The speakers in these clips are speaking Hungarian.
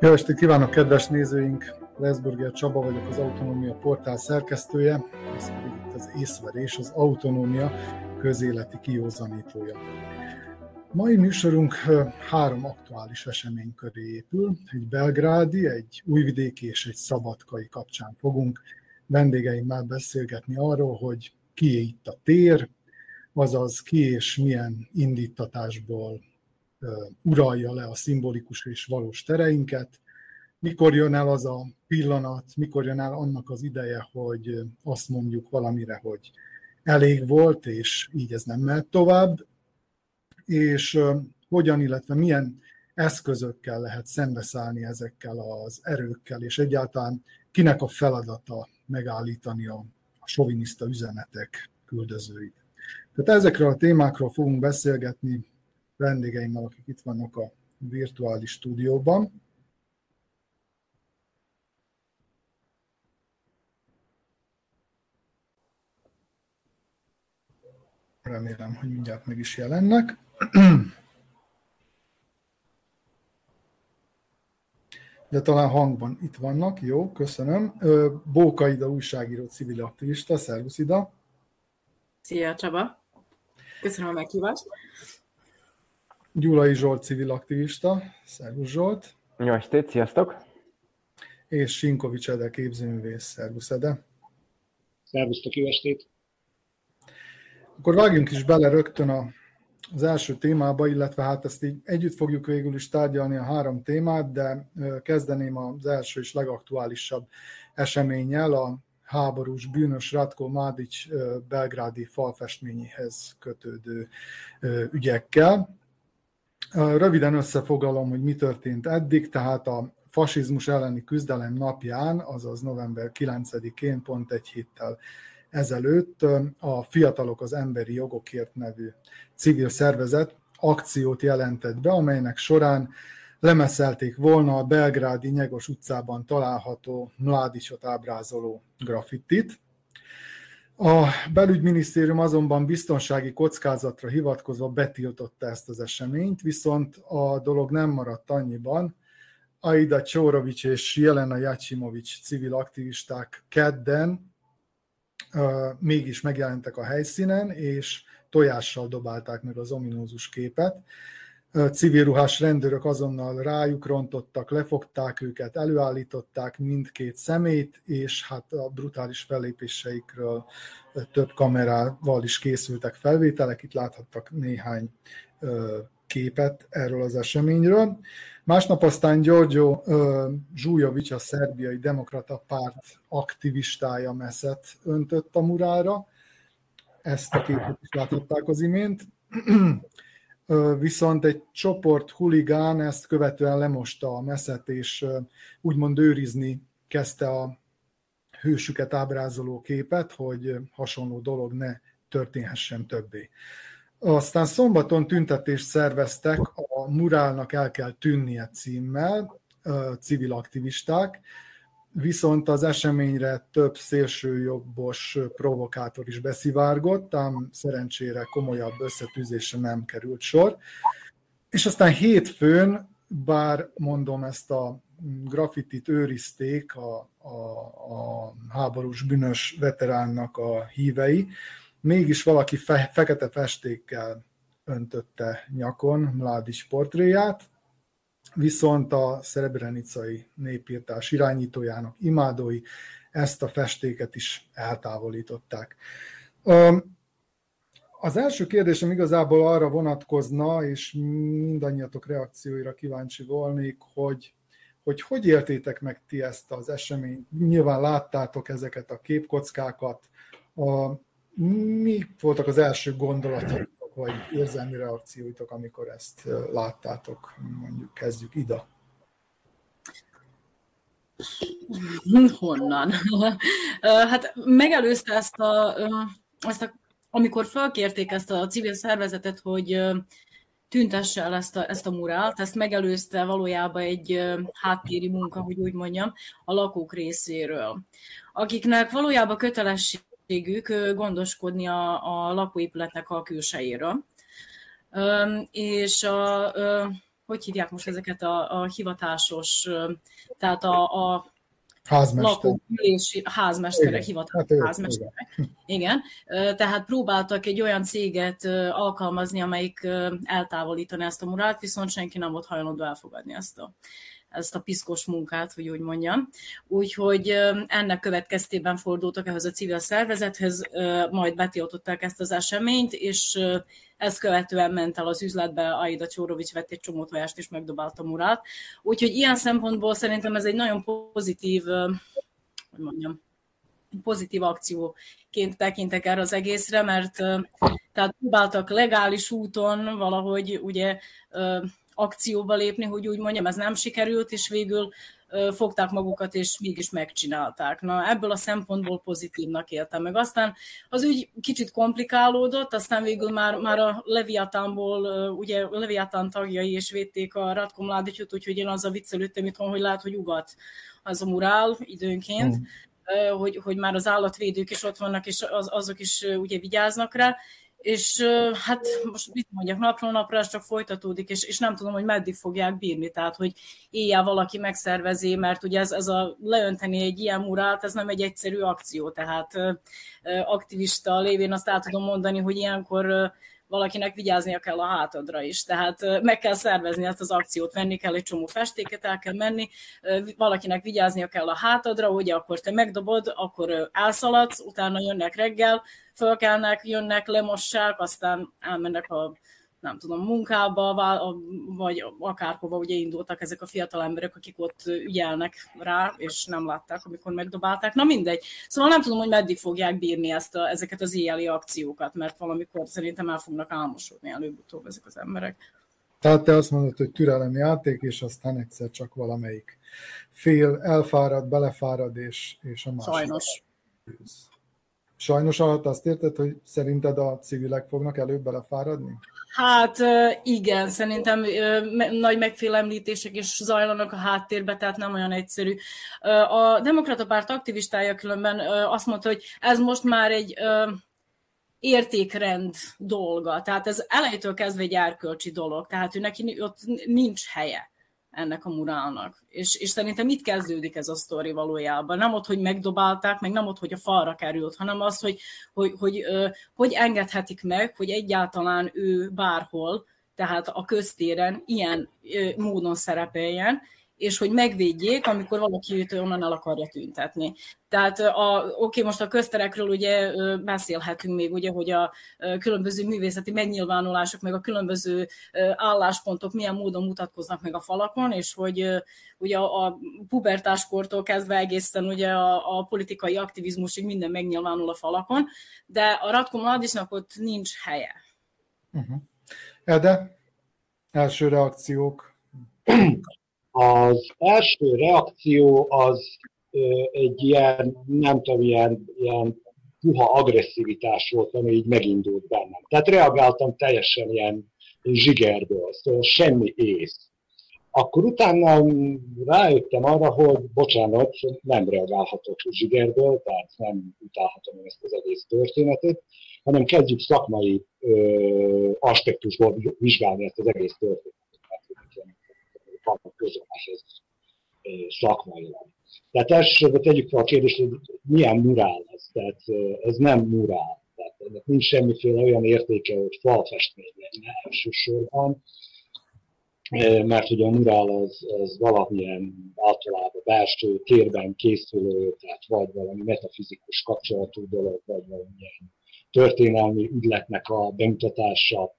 Jó estét kívánok, kedves nézőink! Leszburger Csaba vagyok, az Autonómia portál szerkesztője, ez pedig itt az észverés, az autonómia közéleti kiózanítója. Mai műsorunk három aktuális esemény köré épül. Egy belgrádi, egy újvidéki és egy szabadkai kapcsán fogunk vendégeimmel beszélgetni arról, hogy ki itt a tér, azaz ki és milyen indítatásból uralja le a szimbolikus és valós tereinket, mikor jön el az a pillanat, mikor jön el annak az ideje, hogy azt mondjuk valamire, hogy elég volt, és így ez nem mehet tovább, és hogyan, illetve milyen eszközökkel lehet szembeszállni ezekkel az erőkkel, és egyáltalán kinek a feladata megállítani a, soviniszta üzenetek küldözőit. Tehát ezekről a témákról fogunk beszélgetni vendégeimmel, akik itt vannak a virtuális stúdióban. Remélem, hogy mindjárt meg is jelennek. De talán hangban itt vannak, jó, köszönöm. Bóka Ida újságíró, civil aktivista, szervusz Ida. Szia Csaba, köszönöm a meghívást. Gyulai Zsolt civil aktivista. Szervusz Zsolt. Jó estét, sziasztok. És Sinkovics Ede képzőművész. Szervusz Ede. Szervusztok, jó estét. Akkor vágjunk is bele rögtön a, az első témába, illetve hát ezt így együtt fogjuk végül is tárgyalni a három témát, de kezdeném az első és legaktuálisabb eseménnyel, a háborús, bűnös Ratko Mladic belgrádi falfestményéhez kötődő ügyekkel. Röviden összefoglalom, hogy mi történt eddig, tehát a fasizmus elleni küzdelem napján, azaz november 9-én, pont egy héttel ezelőtt a Fiatalok az Emberi Jogokért nevű civil szervezet akciót jelentett be, amelynek során lemeszelték volna a belgrádi Nyegos utcában található Mládisot ábrázoló graffitit, a belügyminisztérium azonban biztonsági kockázatra hivatkozva betiltotta ezt az eseményt, viszont a dolog nem maradt annyiban. Aida Csórovics és Jelena Jacimovics civil aktivisták kedden uh, mégis megjelentek a helyszínen, és tojással dobálták meg az ominózus képet civil ruhás rendőrök azonnal rájuk rontottak, lefogták őket, előállították mindkét szemét, és hát a brutális fellépéseikről több kamerával is készültek felvételek, itt láthattak néhány képet erről az eseményről. Másnap aztán Giorgio Zsújovics, a szerbiai demokrata párt aktivistája meszet öntött a murára. Ezt a képet is láthatták az imént viszont egy csoport huligán ezt követően lemosta a meszet, és úgymond őrizni kezdte a hősüket ábrázoló képet, hogy hasonló dolog ne történhessen többé. Aztán szombaton tüntetést szerveztek a Murálnak el kell tűnnie címmel, civil aktivisták, viszont az eseményre több szélsőjobbos provokátor is beszivárgott, ám szerencsére komolyabb összetűzésre nem került sor. És aztán hétfőn, bár mondom ezt a grafitit őrizték a, a, a háborús bűnös veteránnak a hívei, mégis valaki fe, fekete festékkel öntötte nyakon Mládis portréját, viszont a szerebrenicai népírtás irányítójának imádói ezt a festéket is eltávolították. Az első kérdésem igazából arra vonatkozna, és mindannyiatok reakcióira kíváncsi volnék, hogy hogy hogy éltétek meg ti ezt az eseményt? Nyilván láttátok ezeket a képkockákat. A, mi voltak az első gondolatok vagy érzelmi reakcióitok, amikor ezt láttátok? Mondjuk kezdjük Ida. Honnan? hát megelőzte ezt a, ezt a, amikor felkérték ezt a civil szervezetet, hogy tüntesse el ezt a, ezt a murált, ezt megelőzte valójában egy háttéri munka, hogy úgy mondjam, a lakók részéről, akiknek valójában kötelesség felelősségük gondoskodni a, a lakóépületnek a külsejéről. És a, hogy hívják most ezeket a, a hivatásos, tehát a, a Házmester. Lakóülési, házmesterek, hivatalos hát házmesterek. Igen. Igen. Tehát próbáltak egy olyan céget alkalmazni, amelyik eltávolítaná ezt a murált, viszont senki nem volt hajlandó elfogadni ezt a, ezt a piszkos munkát, hogy úgy mondjam. Úgyhogy ennek következtében fordultak ehhez a civil szervezethez, majd betiltották ezt az eseményt, és ezt követően ment el az üzletbe, Aida Csórovics vett egy csomó tojást és megdobálta Murat. Úgyhogy ilyen szempontból szerintem ez egy nagyon pozitív, hogy mondjam, pozitív akcióként tekintek erre az egészre, mert tehát próbáltak legális úton valahogy ugye akcióba lépni, hogy úgy mondjam, ez nem sikerült, és végül fogták magukat, és mégis megcsinálták. Na, ebből a szempontból pozitívnak éltem meg. Aztán az ügy kicsit komplikálódott, aztán végül már, már a Leviatánból, ugye a Leviatán tagjai is védték a Ratko Mladicsot, úgyhogy én azzal viccelődtem itthon, hogy lehet, hogy ugat az a murál időnként, mm. hogy, hogy már az állatvédők is ott vannak, és az, azok is ugye vigyáznak rá, és hát most mit mondjak, napról napra ez csak folytatódik, és, és nem tudom, hogy meddig fogják bírni, tehát hogy éjjel valaki megszervezi, mert ugye ez, ez a leönteni egy ilyen murát, ez nem egy egyszerű akció, tehát aktivista lévén azt el tudom mondani, hogy ilyenkor valakinek vigyáznia kell a hátadra is. Tehát meg kell szervezni ezt az akciót, venni kell egy csomó festéket, el kell menni, valakinek vigyáznia kell a hátadra, ugye akkor te megdobod, akkor elszaladsz, utána jönnek reggel, fölkelnek, jönnek, lemossák, aztán elmennek a nem tudom, munkába, vagy akárhova ugye indultak ezek a fiatal emberek, akik ott ügyelnek rá, és nem látták, amikor megdobálták. Na mindegy. Szóval nem tudom, hogy meddig fogják bírni ezt a, ezeket az éjjeli akciókat, mert valamikor szerintem el fognak álmosodni előbb-utóbb ezek az emberek. Tehát te azt mondod, hogy türelemi játék, és aztán egyszer csak valamelyik fél elfárad, belefárad, és, és a másik. Sajnos. Sajnos alatt azt érted, hogy szerinted a civilek fognak előbb belefáradni? Hát igen, szerintem nagy megfélemlítések is zajlanak a háttérbe, tehát nem olyan egyszerű. A demokrata párt aktivistája különben azt mondta, hogy ez most már egy értékrend dolga, tehát ez elejétől kezdve egy árkölcsi dolog, tehát ő neki ott nincs helye ennek a murálnak. És, és szerintem itt kezdődik ez a sztori valójában. Nem ott, hogy megdobálták, meg nem ott, hogy a falra került, hanem az, hogy hogy, hogy, hogy, hogy engedhetik meg, hogy egyáltalán ő bárhol, tehát a köztéren ilyen módon szerepeljen, és hogy megvédjék, amikor valaki őt onnan el akarja tüntetni. Tehát a, oké, most a közterekről ugye beszélhetünk még, ugye, hogy a különböző művészeti megnyilvánulások, meg a különböző álláspontok milyen módon mutatkoznak meg a falakon, és hogy ugye a pubertáskortól kezdve egészen ugye a, a politikai aktivizmusig minden megnyilvánul a falakon, de a Ratko Mladisnak ott nincs helye. Uh-huh. Ede, első reakciók? Az első reakció az egy ilyen, nem tudom, ilyen, ilyen puha agresszivitás volt, ami így megindult bennem. Tehát reagáltam teljesen ilyen zsigerből, szóval semmi ész. Akkor utána rájöttem arra, hogy bocsánat, nem reagálhatok zsigerből, tehát nem utálhatom ezt az egész történetet, hanem kezdjük szakmai ö, aspektusból vizsgálni ezt az egész történetet vannak köze ehhez szakmailag. Tehát elsősorban tegyük fel a kérdést, hogy milyen murál ez. Tehát ez nem murál. Tehát ennek nincs semmiféle olyan értéke, hogy falfestmény lenne elsősorban, mert ugye a murál az, az valamilyen általában belső térben készülő, tehát vagy valami metafizikus kapcsolatú dolog, vagy valamilyen történelmi ügyletnek a bemutatása,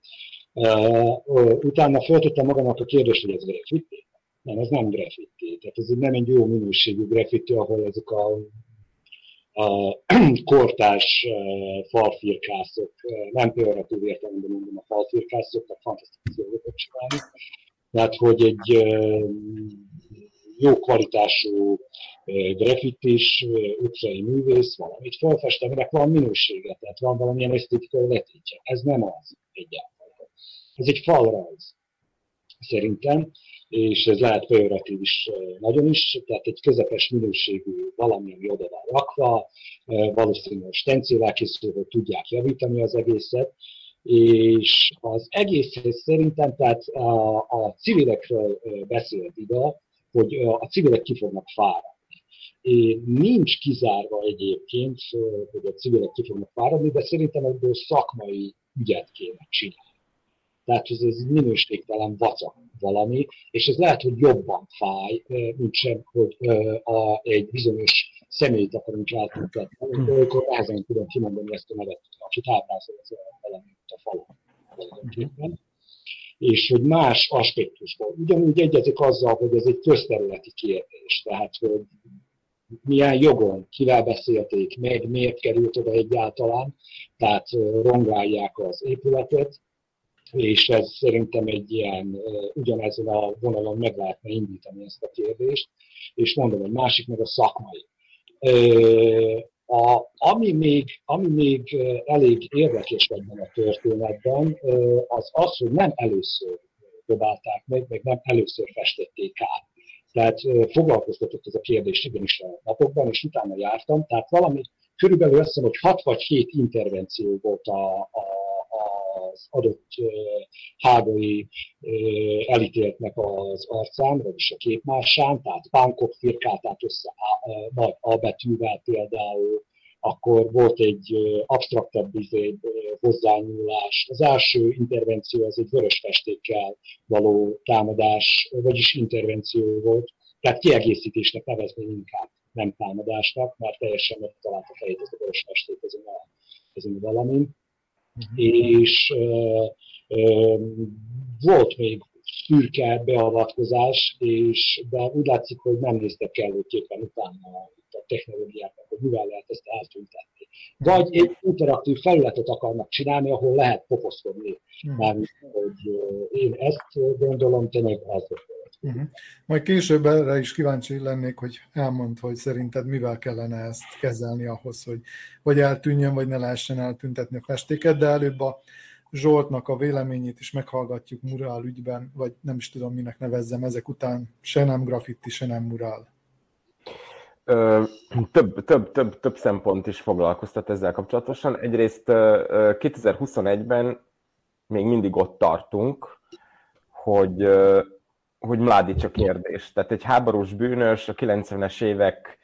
utána föltettem magamnak a kérdést, hogy ez graffiti. Nem, ez nem graffiti. Tehát ez nem egy jó minőségű graffiti, ahol ezek a, a kortás falfirkászok, nem pejoratív értelemben mondom a falfirkászok, tehát fantasztikus dolgokat csinálni. Tehát, hogy egy jó kvalitású graffitis, utcai művész valamit felfest, aminek van minősége, tehát van valamilyen esztétikai letétje. Ez nem az egyáltalán. Ez egy falrajz, szerintem, és ez lehet pejoratív is nagyon is, tehát egy közepes minőségű valami, ami oda van rakva, valószínűleg stencével készül, hogy tudják javítani az egészet, És az egészhez szerintem, tehát a, a civilekről beszélt ide, hogy a civilek ki fognak fáradni. Nincs kizárva egyébként, hogy a civilek ki fognak fáradni, de szerintem ebből szakmai ügyet kéne csinálni. Tehát ez, ez minőségtelen vacak valami, és ez lehet, hogy jobban fáj, mint sem, hogy a, egy bizonyos személyt akarunk eltüntetni, amikor nehezen tudom kimondani ezt a nevet, akit ábrázol az valami a falon. És hogy más aspektusból. Ugyanúgy egyezik azzal, hogy ez egy közterületi kérdés, tehát hogy milyen jogon, kivel beszélték meg, miért került oda egyáltalán, tehát rongálják az épületet, és ez szerintem egy ilyen, ugyanezen a vonalon meg lehetne indítani ezt a kérdést, és mondom, egy másik meg a szakmai. A, ami, még, ami még elég érdekes ebben a történetben, az az, hogy nem először dobálták meg, meg nem először festették át. Tehát foglalkoztatott ez a kérdés igenis a napokban, és utána jártam, tehát valami, körülbelül azt hiszem, hogy 6 vagy 7 intervenció volt a, a az adott hágai elítéltnek az arcán, vagyis a képmásán, tehát pánkok firkálták össze nagy A betűvel például, akkor volt egy absztraktebb izé, hozzányúlás. Az első intervenció az egy vörös festékkel való támadás, vagyis intervenció volt, tehát kiegészítésnek nevezném inkább, nem támadásnak, mert teljesen a fejét ez a vörös festék ezen a, ezen a valamin. És uh, uh, volt még szürke beavatkozás, és de úgy látszik, hogy nem néztek kellőképpen utána a technológiáknak, hogy mivel lehet ezt eltüntetni. Vagy egy interaktív felületet akarnak csinálni, ahol lehet pofoszkodni. Uh-huh. Mármint, hogy én ezt gondolom, te meg azt Uh-huh. Majd később erre is kíváncsi lennék, hogy elmond, hogy szerinted mivel kellene ezt kezelni ahhoz, hogy vagy eltűnjön, vagy ne lehessen eltüntetni a festéket, de előbb a Zsoltnak a véleményét is meghallgatjuk murál ügyben, vagy nem is tudom, minek nevezzem, ezek után se nem graffiti, se nem murál. Ö, több, több, több, több szempont is foglalkoztat ezzel kapcsolatosan. Egyrészt 2021-ben még mindig ott tartunk, hogy hogy Mladic a kérdés. Tehát egy háborús bűnös, a 90-es évek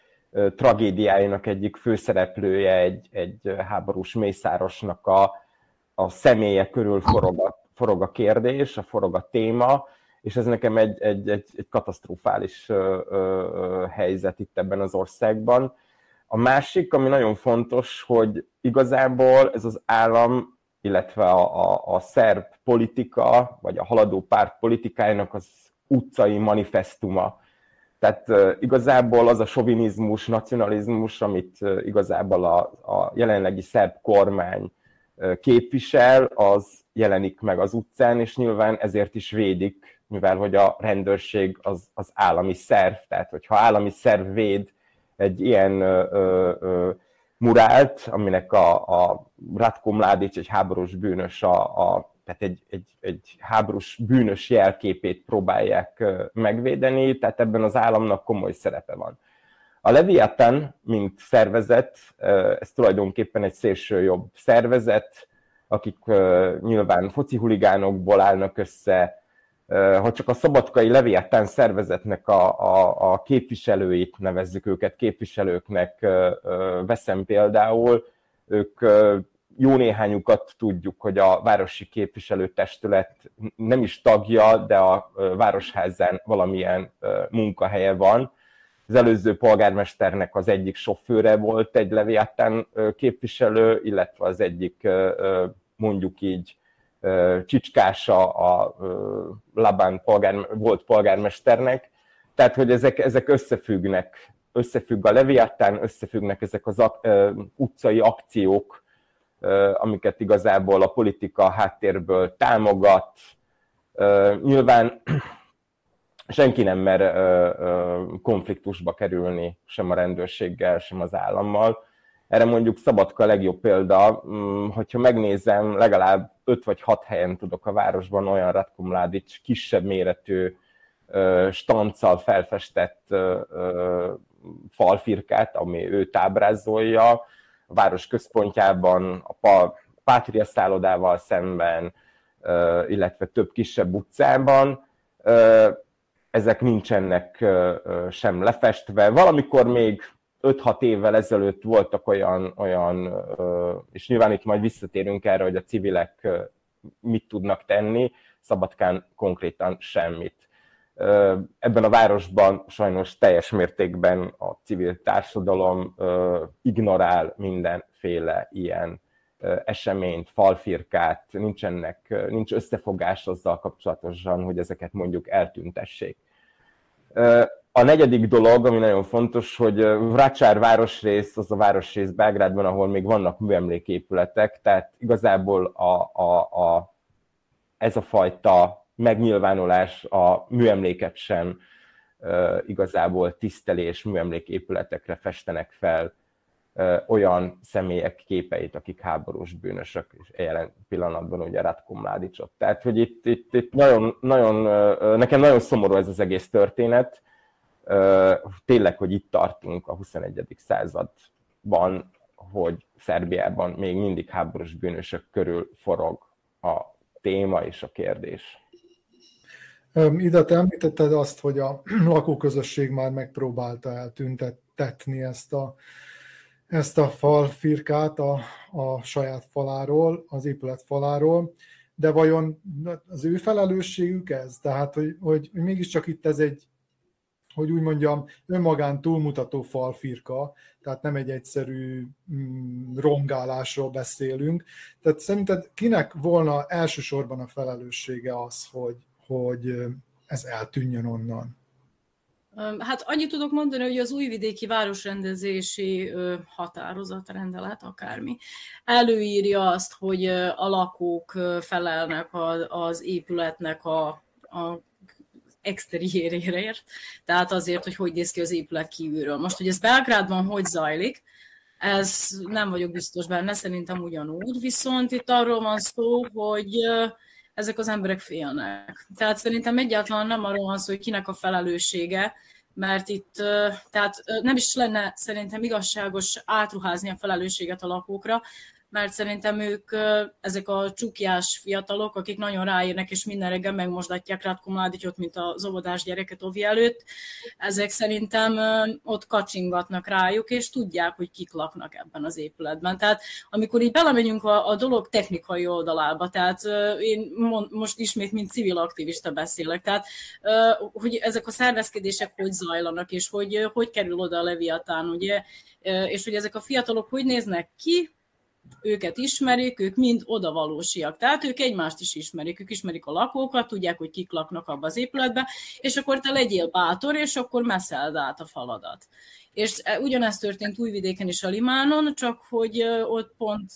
tragédiájának egyik főszereplője, egy, egy háborús mészárosnak a, a személye körül forog a, forog a kérdés, a forog a téma, és ez nekem egy, egy, egy, egy katasztrofális ö, ö, helyzet itt ebben az országban. A másik, ami nagyon fontos, hogy igazából ez az állam, illetve a, a, a szerb politika, vagy a haladó párt politikájának az utcai manifestuma. Tehát igazából az a sovinizmus, nacionalizmus, amit igazából a, a jelenlegi szerb kormány képvisel, az jelenik meg az utcán, és nyilván ezért is védik, mivel hogy a rendőrség az, az állami szerv, tehát hogyha állami szerv véd egy ilyen uh, uh, murált, aminek a, a Ratko Mladic, egy háborús bűnös a, a tehát egy, egy, egy háborús bűnös jelképét próbálják megvédeni, tehát ebben az államnak komoly szerepe van. A Leviathan, mint szervezet, ez tulajdonképpen egy szélső jobb szervezet, akik nyilván foci huligánokból állnak össze, ha csak a szabadkai Leviathan szervezetnek a, a, a képviselőit nevezzük őket képviselőknek, veszem például, ők jó néhányukat tudjuk, hogy a városi képviselőtestület nem is tagja, de a városházán valamilyen munkahelye van. Az előző polgármesternek az egyik sofőre volt egy Leviatán képviselő, illetve az egyik mondjuk így csicskása a Labán polgár, volt polgármesternek. Tehát, hogy ezek, ezek összefüggnek, összefügg a Leviatán, összefüggnek ezek az utcai akciók, amiket igazából a politika háttérből támogat. Nyilván senki nem mer konfliktusba kerülni sem a rendőrséggel, sem az állammal. Erre mondjuk Szabadka a legjobb példa, mm, hogyha megnézem, legalább 5 vagy 6 helyen tudok a városban olyan Ratko kisebb méretű stanccal felfestett falfirkát, ami őt ábrázolja, a város központjában, a, Pátria szállodával szemben, illetve több kisebb utcában. Ezek nincsenek sem lefestve. Valamikor még 5-6 évvel ezelőtt voltak olyan, olyan, és nyilván itt majd visszatérünk erre, hogy a civilek mit tudnak tenni, Szabadkán konkrétan semmit. Ebben a városban sajnos teljes mértékben a civil társadalom ignorál mindenféle ilyen eseményt, falfirkát, nincsenek, nincs összefogás azzal kapcsolatosan, hogy ezeket mondjuk eltüntessék. A negyedik dolog, ami nagyon fontos, hogy Vracsár városrész, az a városrész Belgrádban, ahol még vannak műemléképületek, tehát igazából a, a, a, ez a fajta megnyilvánulás a műemléket sem igazából tisztelés műemléképületekre festenek fel olyan személyek képeit, akik háborús bűnösök, és jelen pillanatban ugye Ratko Mladicsot. Tehát, hogy itt, itt, itt nagyon, nagyon, nekem nagyon szomorú ez az egész történet, tényleg, hogy itt tartunk a 21. században, hogy Szerbiában még mindig háborús bűnösök körül forog a téma és a kérdés. Ide te említetted azt, hogy a lakóközösség már megpróbálta eltüntetni ezt a, ezt a falfirkát a, a saját faláról, az épület faláról, de vajon az ő felelősségük ez? Tehát, hogy, hogy mégiscsak itt ez egy hogy úgy mondjam, önmagán túlmutató falfirka, tehát nem egy egyszerű mm, rongálásról beszélünk. Tehát szerinted kinek volna elsősorban a felelőssége az, hogy, hogy ez eltűnjön onnan? Hát annyit tudok mondani, hogy az újvidéki városrendezési határozat, rendelet, akármi, előírja azt, hogy a lakók felelnek az épületnek a, a exteriérért, tehát azért, hogy hogy néz ki az épület kívülről. Most, hogy ez Belgrádban hogy zajlik, ez nem vagyok biztos benne, szerintem ugyanúgy, viszont itt arról van szó, hogy ezek az emberek félnek. Tehát szerintem egyáltalán nem arról van szó, hogy kinek a felelőssége, mert itt tehát nem is lenne szerintem igazságos átruházni a felelősséget a lakókra, mert szerintem ők ezek a csukjás fiatalok, akik nagyon ráérnek, és minden reggel megmosdatják Ratko Mladicsot, mint az óvodás gyereket Ovi előtt, ezek szerintem ott kacsingatnak rájuk, és tudják, hogy kik laknak ebben az épületben. Tehát amikor így belemegyünk a, a dolog technikai oldalába, tehát én most ismét, mint civil aktivista beszélek, tehát hogy ezek a szervezkedések hogy zajlanak, és hogy hogy kerül oda a Leviatán, ugye, és hogy ezek a fiatalok hogy néznek ki, őket ismerik, ők mind odavalósiak. Tehát ők egymást is ismerik, ők ismerik a lakókat, tudják, hogy kik laknak abba az épületbe, és akkor te legyél bátor, és akkor meszeld át a faladat. És e, ugyanezt történt Újvidéken is a Limánon, csak hogy ott pont,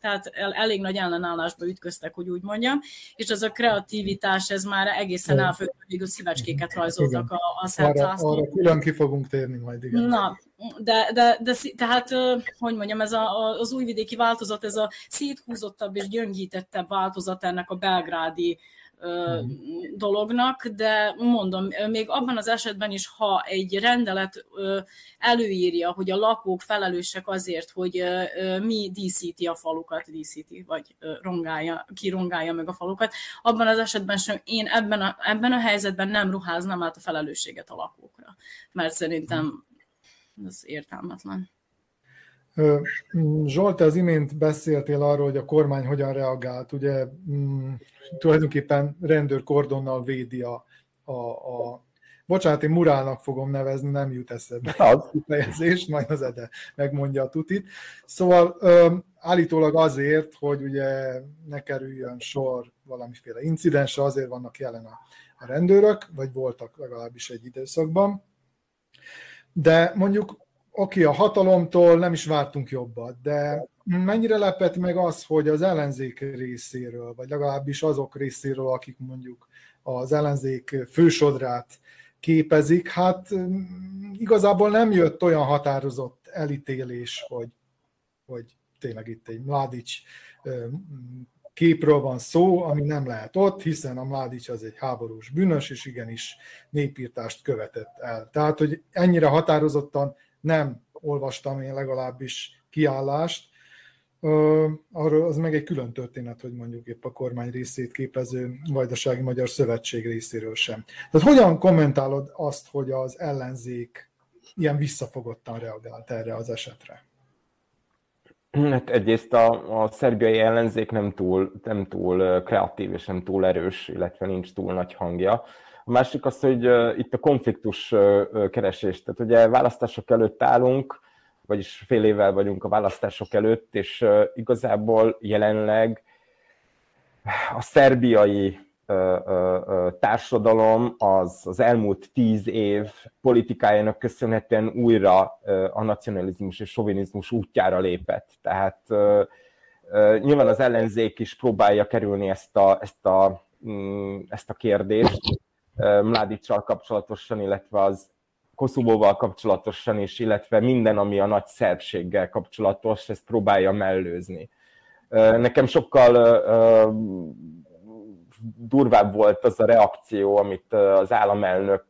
tehát elég nagy ellenállásba ütköztek, hogy úgy mondjam, és az a kreativitás, ez már egészen hogy a szívecskéket rajzoltak a, a arra, arra külön ki fogunk térni majd, igen. Na, de, de, de tehát, hogy mondjam, ez a, az újvidéki változat, ez a széthúzottabb és gyöngítettebb változat ennek a belgrádi mm. dolognak, de mondom, még abban az esetben is, ha egy rendelet előírja, hogy a lakók felelősek azért, hogy mi díszíti a falukat, díszíti, vagy rongálja, kirongálja meg a falukat, abban az esetben sem én ebben a, ebben a helyzetben nem ruháznám át a felelősséget a lakókra, mert szerintem ez értelmetlen. Zsolt, az imént beszéltél arról, hogy a kormány hogyan reagált. Ugye mm, tulajdonképpen rendőrkordonnal védi a, a, a bocsánat, én murálnak fogom nevezni, nem jut eszembe a kifejezés, majd az Ede megmondja a tutit. Szóval állítólag azért, hogy ugye ne kerüljön sor valamiféle incidensre, azért vannak jelen a, a rendőrök, vagy voltak legalábbis egy időszakban. De mondjuk, oké, a hatalomtól nem is vártunk jobbat, de mennyire lepett meg az, hogy az ellenzék részéről, vagy legalábbis azok részéről, akik mondjuk az ellenzék fősodrát képezik, hát igazából nem jött olyan határozott elítélés, hogy, hogy tényleg itt egy Mladic képről van szó, ami nem lehet ott, hiszen a Mládics az egy háborús bűnös, és igenis népírtást követett el. Tehát, hogy ennyire határozottan nem olvastam én legalábbis kiállást. arról az meg egy külön történet, hogy mondjuk épp a kormány részét képező Vajdasági Magyar Szövetség részéről sem. Tehát hogyan kommentálod azt, hogy az ellenzék ilyen visszafogottan reagált erre az esetre? Hát egyrészt a, a szerbiai ellenzék nem túl, nem túl kreatív és nem túl erős, illetve nincs túl nagy hangja. A másik az, hogy itt a konfliktus keresés. Tehát ugye választások előtt állunk, vagyis fél évvel vagyunk a választások előtt, és igazából jelenleg a szerbiai társadalom az az elmúlt tíz év politikájának köszönhetően újra a nacionalizmus és sovinizmus útjára lépett. Tehát nyilván az ellenzék is próbálja kerülni ezt a, ezt a, mm, ezt a kérdést Mládicsal kapcsolatosan, illetve az Koszovóval kapcsolatosan is, illetve minden, ami a nagy szerbséggel kapcsolatos, ezt próbálja mellőzni. Nekem sokkal durvább volt az a reakció, amit az államelnök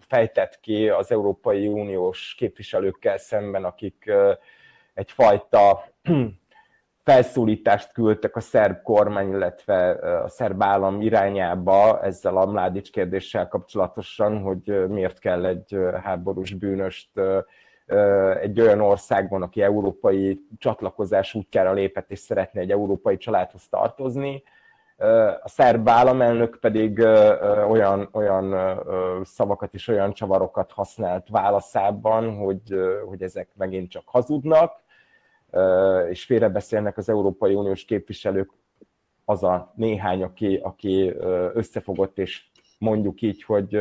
fejtett ki az Európai Uniós képviselőkkel szemben, akik egyfajta felszólítást küldtek a szerb kormány, illetve a szerb állam irányába ezzel a Mládics kérdéssel kapcsolatosan, hogy miért kell egy háborús bűnöst egy olyan országban, aki európai csatlakozás útjára lépett és szeretne egy európai családhoz tartozni, a szerb államelnök pedig olyan, olyan szavakat és olyan csavarokat használt válaszában, hogy, hogy ezek megint csak hazudnak, és félrebeszélnek az Európai Uniós képviselők az a néhány, aki, aki összefogott, és mondjuk így, hogy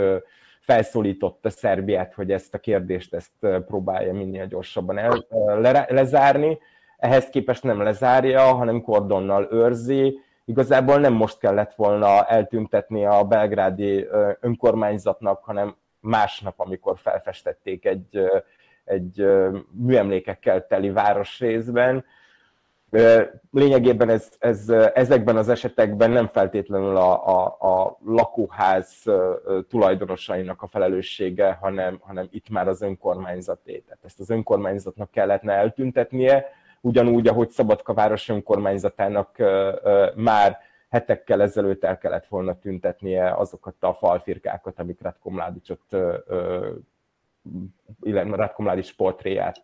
felszólította Szerbiát, hogy ezt a kérdést ezt próbálja minél gyorsabban el, le, lezárni. Ehhez képest nem lezárja, hanem kordonnal őrzi, igazából nem most kellett volna eltüntetni a belgrádi önkormányzatnak, hanem másnap, amikor felfestették egy, egy műemlékekkel teli városrészben. Lényegében ez, ez, ezekben az esetekben nem feltétlenül a, a, a lakóház tulajdonosainak a felelőssége, hanem, hanem itt már az önkormányzaté. Tehát ezt az önkormányzatnak kellettne eltüntetnie, ugyanúgy, ahogy Szabadka város önkormányzatának már hetekkel ezelőtt el kellett volna tüntetnie azokat a falfirkákat, amik Ratko Mladicsot, illetve Ratko Mladics portréját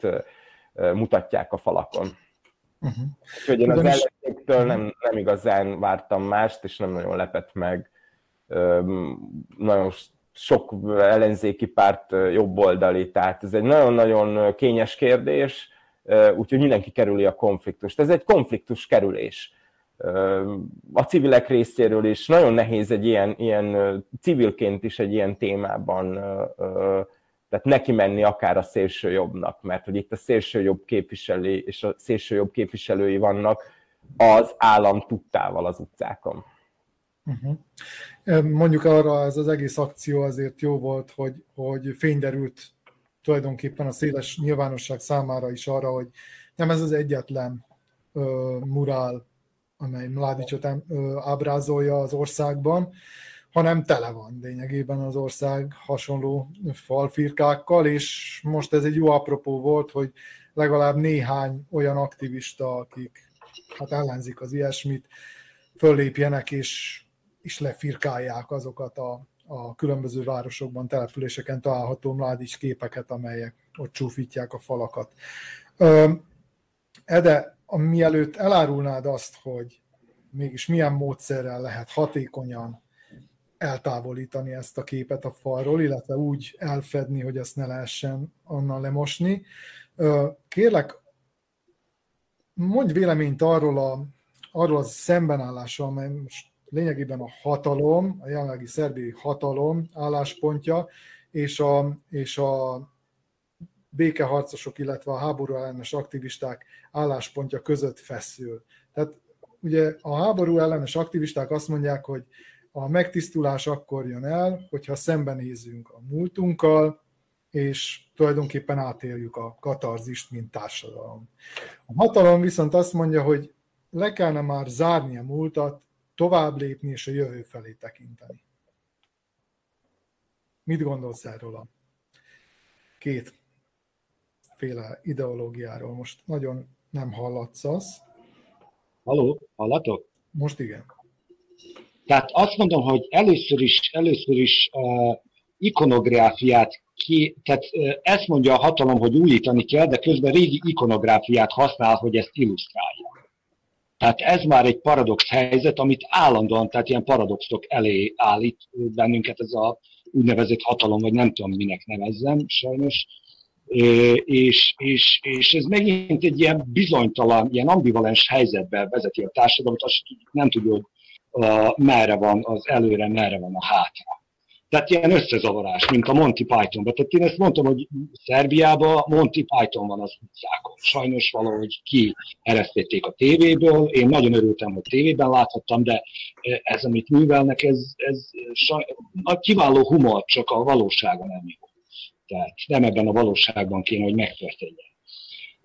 mutatják a falakon. Uh-huh. Úgyhogy én az ellenzéktől nem, nem igazán vártam mást, és nem nagyon lepett meg. Nagyon sok ellenzéki párt jobboldali, tehát ez egy nagyon-nagyon kényes kérdés, úgyhogy mindenki kerüli a konfliktust. Ez egy konfliktus kerülés. A civilek részéről is nagyon nehéz egy ilyen, ilyen civilként is egy ilyen témában tehát neki menni akár a szélső jobbnak, mert hogy itt a szélső jobb képviseli, és a szélső jobb képviselői vannak az állam tudtával az utcákon. Uh-huh. Mondjuk arra ez az egész akció azért jó volt, hogy, hogy fényderült tulajdonképpen a széles nyilvánosság számára is arra, hogy nem ez az egyetlen ö, murál, amely Mladicsot ábrázolja az országban, hanem tele van lényegében az ország hasonló falfirkákkal, és most ez egy jó apropó volt, hogy legalább néhány olyan aktivista, akik hát ellenzik az ilyesmit, föllépjenek és, és lefirkálják azokat a a különböző városokban, településeken található Mládics képeket, amelyek ott csúfítják a falakat. Ede, mielőtt elárulnád azt, hogy mégis milyen módszerrel lehet hatékonyan eltávolítani ezt a képet a falról, illetve úgy elfedni, hogy ezt ne lehessen onnan lemosni. Kérlek, mondj véleményt arról a, arról a szembenállásról, amely most lényegében a hatalom, a jelenlegi szerbi hatalom álláspontja, és a, és a békeharcosok, illetve a háború ellenes aktivisták álláspontja között feszül. Tehát ugye a háború ellenes aktivisták azt mondják, hogy a megtisztulás akkor jön el, hogyha szembenézünk a múltunkkal, és tulajdonképpen átéljük a katarzist, mint társadalom. A hatalom viszont azt mondja, hogy le kellene már zárni a múltat, tovább lépni és a jövő felé tekinteni. Mit gondolsz erről a két féle ideológiáról? Most nagyon Nem hallatszasz. Haló, hallatok? Most igen. Tehát azt mondom, hogy először is, először is uh, ikonográfiát ki, tehát uh, ezt mondja a hatalom, hogy újítani kell, de közben régi ikonográfiát használ, hogy ezt illusztrálja. Tehát ez már egy paradox helyzet, amit állandóan, tehát ilyen paradoxok elé állít bennünket ez a úgynevezett hatalom, vagy nem tudom minek nevezzem, sajnos. És, és, és ez megint egy ilyen bizonytalan, ilyen ambivalens helyzetbe vezeti a társadalmat, azt nem uh, merre van az előre, merre van a hátra. Tehát ilyen összezavarás, mint a Monty Pythonban. Tehát én ezt mondtam, hogy Szerbiában Monty Python van az utcákon. Sajnos valahogy ki eresztették a tévéből. Én nagyon örültem, hogy tévében láthattam, de ez, amit művelnek, ez, ez a kiváló humor, csak a valóságon nem jó. Tehát nem ebben a valóságban kéne, hogy megtörténjen.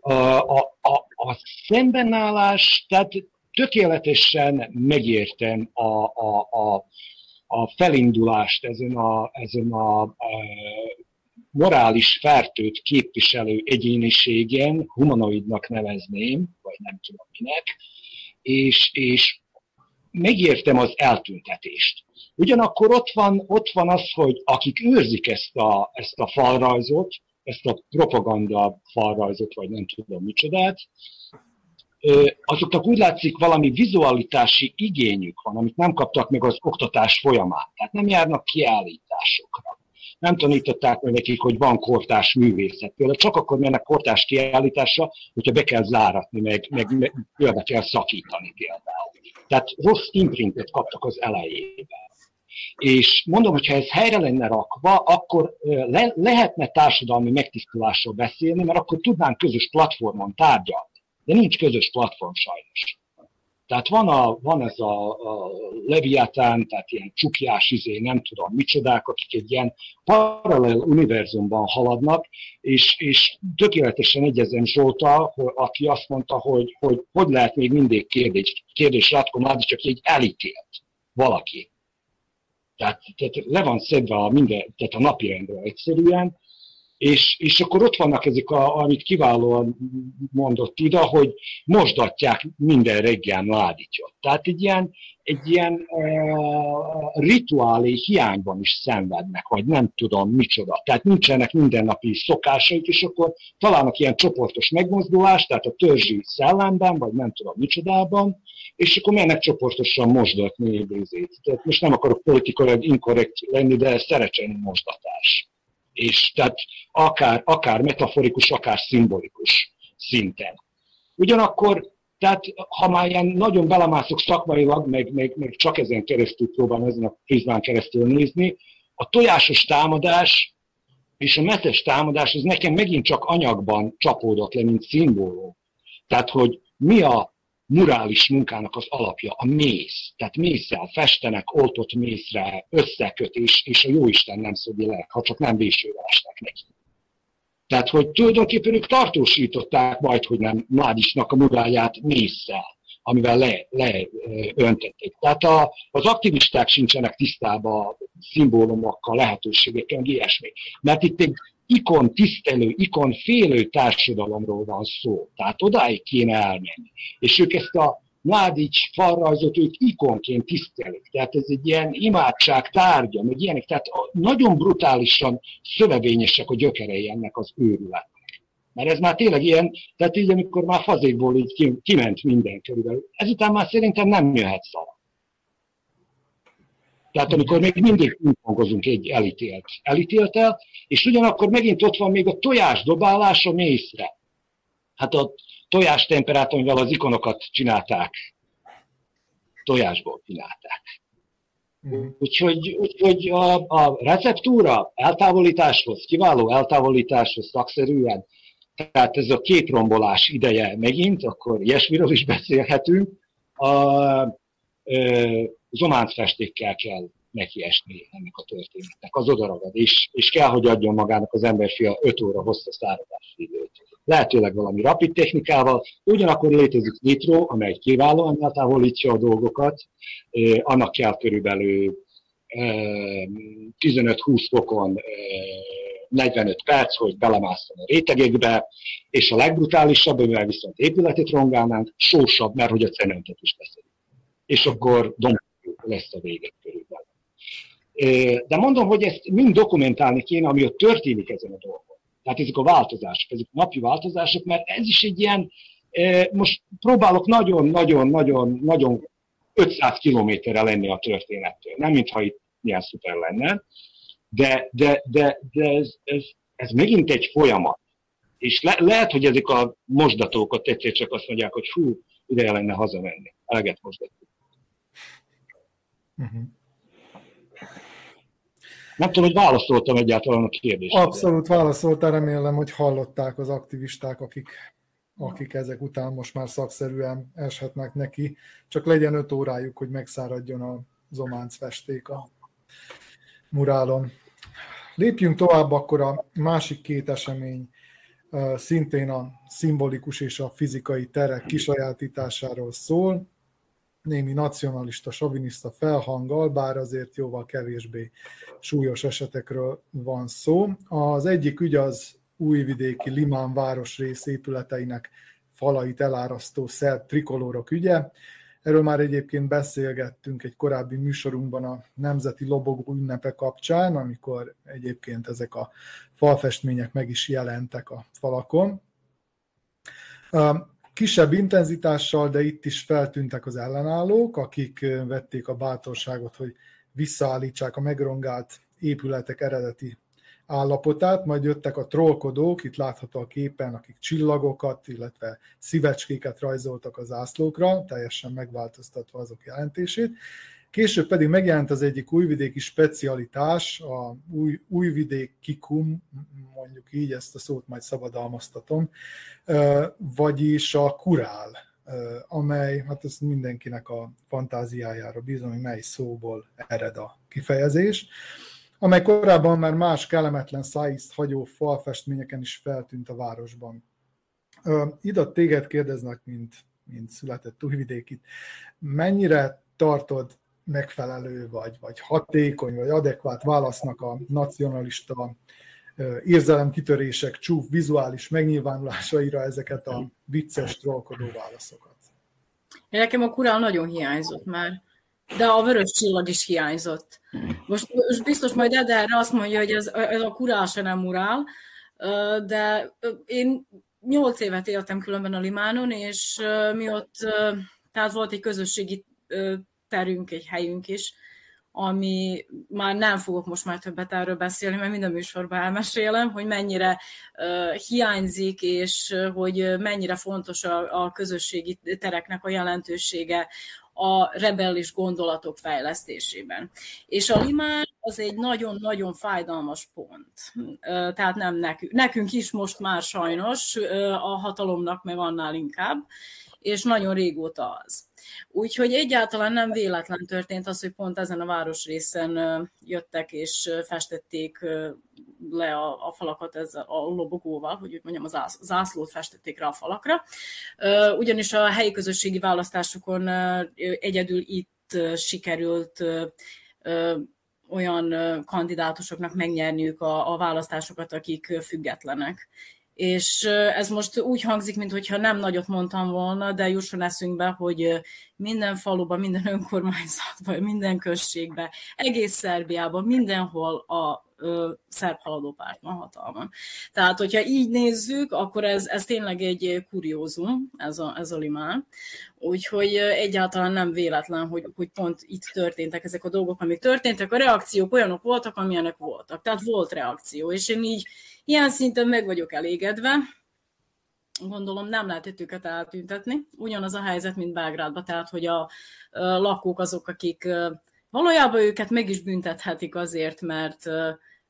A, a, a, a szembenállás, tehát tökéletesen megértem a, a, a, a felindulást ezen a, ezen a, a morális fertőt képviselő egyéniségen, humanoidnak nevezném, vagy nem tudom minek, és, és megértem az eltüntetést. Ugyanakkor ott van, ott van az, hogy akik őrzik ezt a, ezt a falrajzot, ezt a propaganda falrajzot, vagy nem tudom micsodát, azoknak úgy látszik valami vizualitási igényük van, amit nem kaptak meg az oktatás folyamán. Tehát nem járnak kiállításokra. Nem tanították meg nekik, hogy van kortás művészet. Például csak akkor mennek kortás kiállításra, hogyha be kell záratni, meg, meg, meg be kell szakítani például. Tehát rossz imprintet kaptak az elejében. És mondom, hogy ha ez helyre lenne rakva, akkor le, lehetne társadalmi megtisztulásról beszélni, mert akkor tudnánk közös platformon tárgyalni de nincs közös platform sajnos. Tehát van, a, van ez a, a Leviatán, tehát ilyen csukjás izé, nem tudom micsodák, akik egy ilyen paralel univerzumban haladnak, és, és tökéletesen egyezem Zsolta, aki azt mondta, hogy hogy, hogy lehet még mindig kérdés, kérdés Ratko csak egy elítélt valaki. Tehát, tehát le van szedve a, minden, tehát a napirendre egyszerűen, és, és akkor ott vannak ezek, a, amit kiválóan mondott ide, hogy mosdatják minden reggel Mládityot. Tehát egy ilyen, egy ilyen uh, rituálé hiányban is szenvednek, vagy nem tudom micsoda. Tehát nincsenek mindennapi szokásaik, és akkor találnak ilyen csoportos megmozdulást, tehát a törzsi szellemben, vagy nem tudom micsodában, és akkor mennek csoportosan mosdatni Tehát most nem akarok politikai inkorrekt lenni, de szerecsen mosdatás és tehát akár, akár metaforikus, akár szimbolikus szinten. Ugyanakkor, tehát ha már ilyen nagyon belemászok szakmailag, meg, meg, meg csak ezen keresztül próbálom ezen a prizmán keresztül nézni, a tojásos támadás és a metes támadás, ez nekem megint csak anyagban csapódott le, mint szimbólum. Tehát, hogy mi a murális munkának az alapja, a mész. Tehát mészsel festenek, oltott mészre, összekötés, és a jóisten nem szövi le, ha csak nem vésőre esnek neki. Tehát, hogy tulajdonképpen ők tartósították majd, hogy nem Mládisnak a muráját mészsel, amivel le, le. Tehát a, az aktivisták sincsenek tisztában szimbólumokkal, lehetőségekkel, ilyesmi. Mert itt egy ikon tisztelő, ikon félő társadalomról van szó. Tehát odáig kéne elmenni. És ők ezt a Mládics falrajzot ők ikonként tisztelik. Tehát ez egy ilyen imádság tárgya, meg ilyenek. Tehát nagyon brutálisan szövevényesek a gyökerei ennek az őrületnek. Mert ez már tényleg ilyen, tehát így amikor már fazékból így kiment minden körülbelül. Ezután már szerintem nem jöhet szava. Tehát amikor még mindig pingpongozunk egy elítélt, elítéltel, és ugyanakkor megint ott van még a tojás dobálása mészre. Hát a tojás temperátumval az ikonokat csinálták. Tojásból csinálták. Mm. Úgyhogy, úgyhogy a, a receptúra eltávolításhoz, kiváló eltávolításhoz szakszerűen, tehát ez a két rombolás ideje megint, akkor ilyesmiről is beszélhetünk. A, zománcfestékkel kell nekiesni ennek a történetnek, az odaragad, és, és kell, hogy adjon magának az emberfia 5 óra hosszú száradási időt. Lehetőleg valami rapid technikával, ugyanakkor létezik nitro, amely kiválóan eltávolítja a dolgokat, annak kell körülbelül 15-20 fokon 45 perc, hogy belemásztam a rétegekbe, és a legbrutálisabb, amivel viszont épületet rongálnánk, sósabb, mert hogy a cementet is beszél. És akkor domb lesz a vége körülbelül. De mondom, hogy ezt mind dokumentálni kéne, ami ott történik ezen a dolgon. Tehát ezek a változások, ezek a napi változások, mert ez is egy ilyen, most próbálok nagyon-nagyon-nagyon-nagyon 500 kilométerre lenni a történettől. Nem, mintha itt milyen szuper lenne, de, de, de, de ez, ez, ez megint egy folyamat. És le, lehet, hogy ezek a mosdatókat egyszer csak azt mondják, hogy hú, ideje lenne hazamenni. Eleget mosdatók. Uh-huh. Nem tudom, hogy válaszoltam egyáltalán a kérdésre. Abszolút válaszoltál, remélem, hogy hallották az aktivisták, akik, akik ezek után most már szakszerűen eshetnek neki. Csak legyen öt órájuk, hogy megszáradjon a zománc festék a murálon. Lépjünk tovább, akkor a másik két esemény szintén a szimbolikus és a fizikai terek kisajátításáról szól némi nacionalista, soviniszta felhanggal, bár azért jóval kevésbé súlyos esetekről van szó. Az egyik ügy az újvidéki Limán városrész épületeinek falait elárasztó szerb trikolórok ügye. Erről már egyébként beszélgettünk egy korábbi műsorunkban a Nemzeti Lobogó ünnepe kapcsán, amikor egyébként ezek a falfestmények meg is jelentek a falakon. Kisebb intenzitással, de itt is feltűntek az ellenállók, akik vették a bátorságot, hogy visszaállítsák a megrongált épületek eredeti állapotát, majd jöttek a trollkodók, itt látható a képen, akik csillagokat, illetve szívecskéket rajzoltak az ászlókra, teljesen megváltoztatva azok jelentését, Később pedig megjelent az egyik újvidéki specialitás, a új, újvidék kikum, mondjuk így, ezt a szót majd szabadalmaztatom, vagyis a kurál, amely, hát ez mindenkinek a fantáziájára bízom, hogy mely szóból ered a kifejezés, amely korábban már más kellemetlen szájízt hagyó falfestményeken is feltűnt a városban. Ida téged kérdeznek, mint, mint született újvidékit, mennyire tartod megfelelő, vagy, vagy hatékony, vagy adekvát válasznak a nacionalista érzelemkitörések csúf vizuális megnyilvánulásaira ezeket a vicces, trollkodó válaszokat. Nekem a kurál nagyon hiányzott már, de a vörös csillag is hiányzott. Most, most biztos majd Ederre azt mondja, hogy ez, ez a kurál se nem urál, de én nyolc évet éltem különben a Limánon, és mi ott, tehát volt egy közösségi terünk, egy helyünk is, ami már nem fogok most már többet erről beszélni, mert minden műsorban elmesélem, hogy mennyire uh, hiányzik, és uh, hogy mennyire fontos a, a közösségi tereknek a jelentősége a rebellis gondolatok fejlesztésében. És a limán az egy nagyon-nagyon fájdalmas pont. Tehát nem nekünk. Nekünk is most már sajnos, a hatalomnak meg annál inkább, és nagyon régóta az. Úgyhogy egyáltalán nem véletlen történt az, hogy pont ezen a városrészen jöttek és festették le a, a falakat ez a lobogóval, hogy úgy mondjam, az zászlót festették rá a falakra. Ugyanis a helyi közösségi választásokon egyedül itt sikerült olyan kandidátusoknak megnyerniük a, a választásokat, akik függetlenek és ez most úgy hangzik, mintha nem nagyot mondtam volna, de jusson eszünkbe, hogy minden faluban, minden önkormányzatban, minden községben, egész Szerbiában, mindenhol a ö, szerb haladópárt van hatalmon. Tehát, hogyha így nézzük, akkor ez, ez tényleg egy kuriózum, ez a, ez a limán. Úgyhogy egyáltalán nem véletlen, hogy, hogy pont itt történtek ezek a dolgok, amik történtek. A reakciók olyanok voltak, amilyenek voltak. Tehát volt reakció, és én így Ilyen szinten meg vagyok elégedve. Gondolom nem lehet őket eltüntetni. Ugyanaz a helyzet, mint Belgrádban, tehát hogy a lakók azok, akik valójában őket meg is büntethetik azért, mert,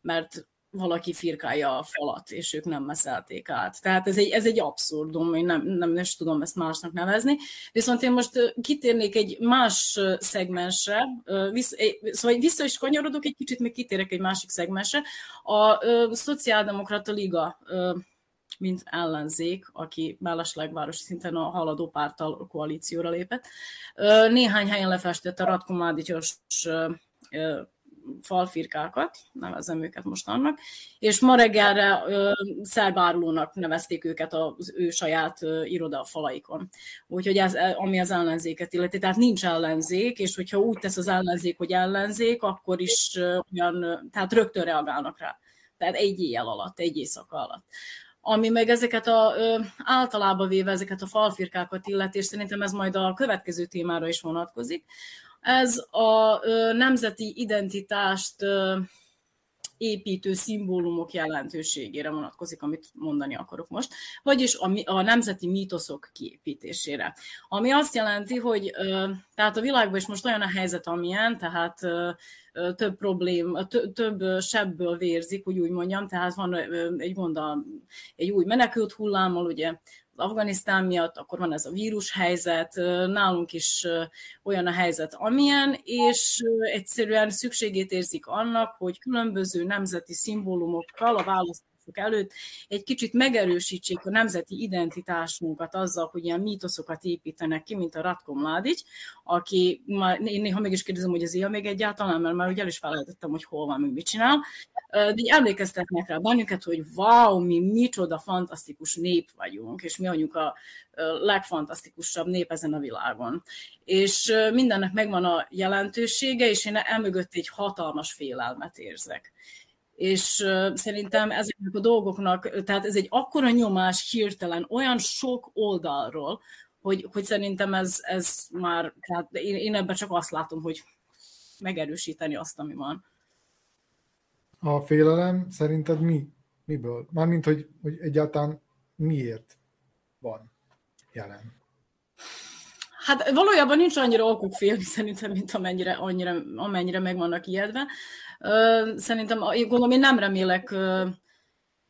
mert valaki firkálja a falat, és ők nem meszelték át. Tehát ez egy, ez egy abszurdum, én nem, nem, is tudom ezt másnak nevezni. Viszont én most kitérnék egy más szegmensre, vissza, szóval vissza is kanyarodok egy kicsit, még kitérek egy másik szegmensre. A, a Szociáldemokrata Liga mint ellenzék, aki mellesleg városi szinten a haladó pártal koalícióra lépett. Néhány helyen lefestette Ratko Mádicsos falfirkákat, nevezem őket most annak, és ma reggelre szerbárulónak nevezték őket az ő saját iroda falaikon. Úgyhogy ez, ami az ellenzéket illeti, tehát nincs ellenzék, és hogyha úgy tesz az ellenzék, hogy ellenzék, akkor is olyan, tehát rögtön reagálnak rá. Tehát egy éjjel alatt, egy éjszaka alatt ami meg ezeket a, általában véve ezeket a falfirkákat illeti, és szerintem ez majd a következő témára is vonatkozik. Ez a nemzeti identitást építő szimbólumok jelentőségére vonatkozik, amit mondani akarok most, vagyis a, a nemzeti mítoszok kiépítésére. Ami azt jelenti, hogy tehát a világban is most olyan a helyzet, amilyen, tehát több problém, több sebből vérzik, úgy úgy mondjam, tehát van egy gond egy új menekült hullámmal, ugye Afganisztán miatt, akkor van ez a vírushelyzet, nálunk is olyan a helyzet, amilyen, és egyszerűen szükségét érzik annak, hogy különböző nemzeti szimbólumokkal a választás előtt egy kicsit megerősítsék a nemzeti identitásunkat azzal, hogy ilyen mítoszokat építenek ki, mint a Ratko Mladic, aki, már, néha meg is kérdezem, hogy az él még egyáltalán, mert már ugye el is felejtettem, hogy hol van, mit csinál, de így emlékeztetnek rá bennünket, hogy wow, mi micsoda fantasztikus nép vagyunk, és mi vagyunk a legfantasztikusabb nép ezen a világon. És mindennek megvan a jelentősége, és én emögött egy hatalmas félelmet érzek és szerintem ezeknek a dolgoknak, tehát ez egy akkora nyomás hirtelen, olyan sok oldalról, hogy, hogy szerintem ez, ez már, tehát én, én ebben csak azt látom, hogy megerősíteni azt, ami van. A félelem szerinted mi? Miből? Mármint, hogy, hogy egyáltalán miért van jelen? Hát valójában nincs annyira okuk félni szerintem, mint amennyire, annyira, amennyire meg vannak ijedve. Szerintem, gondolom, én nem remélek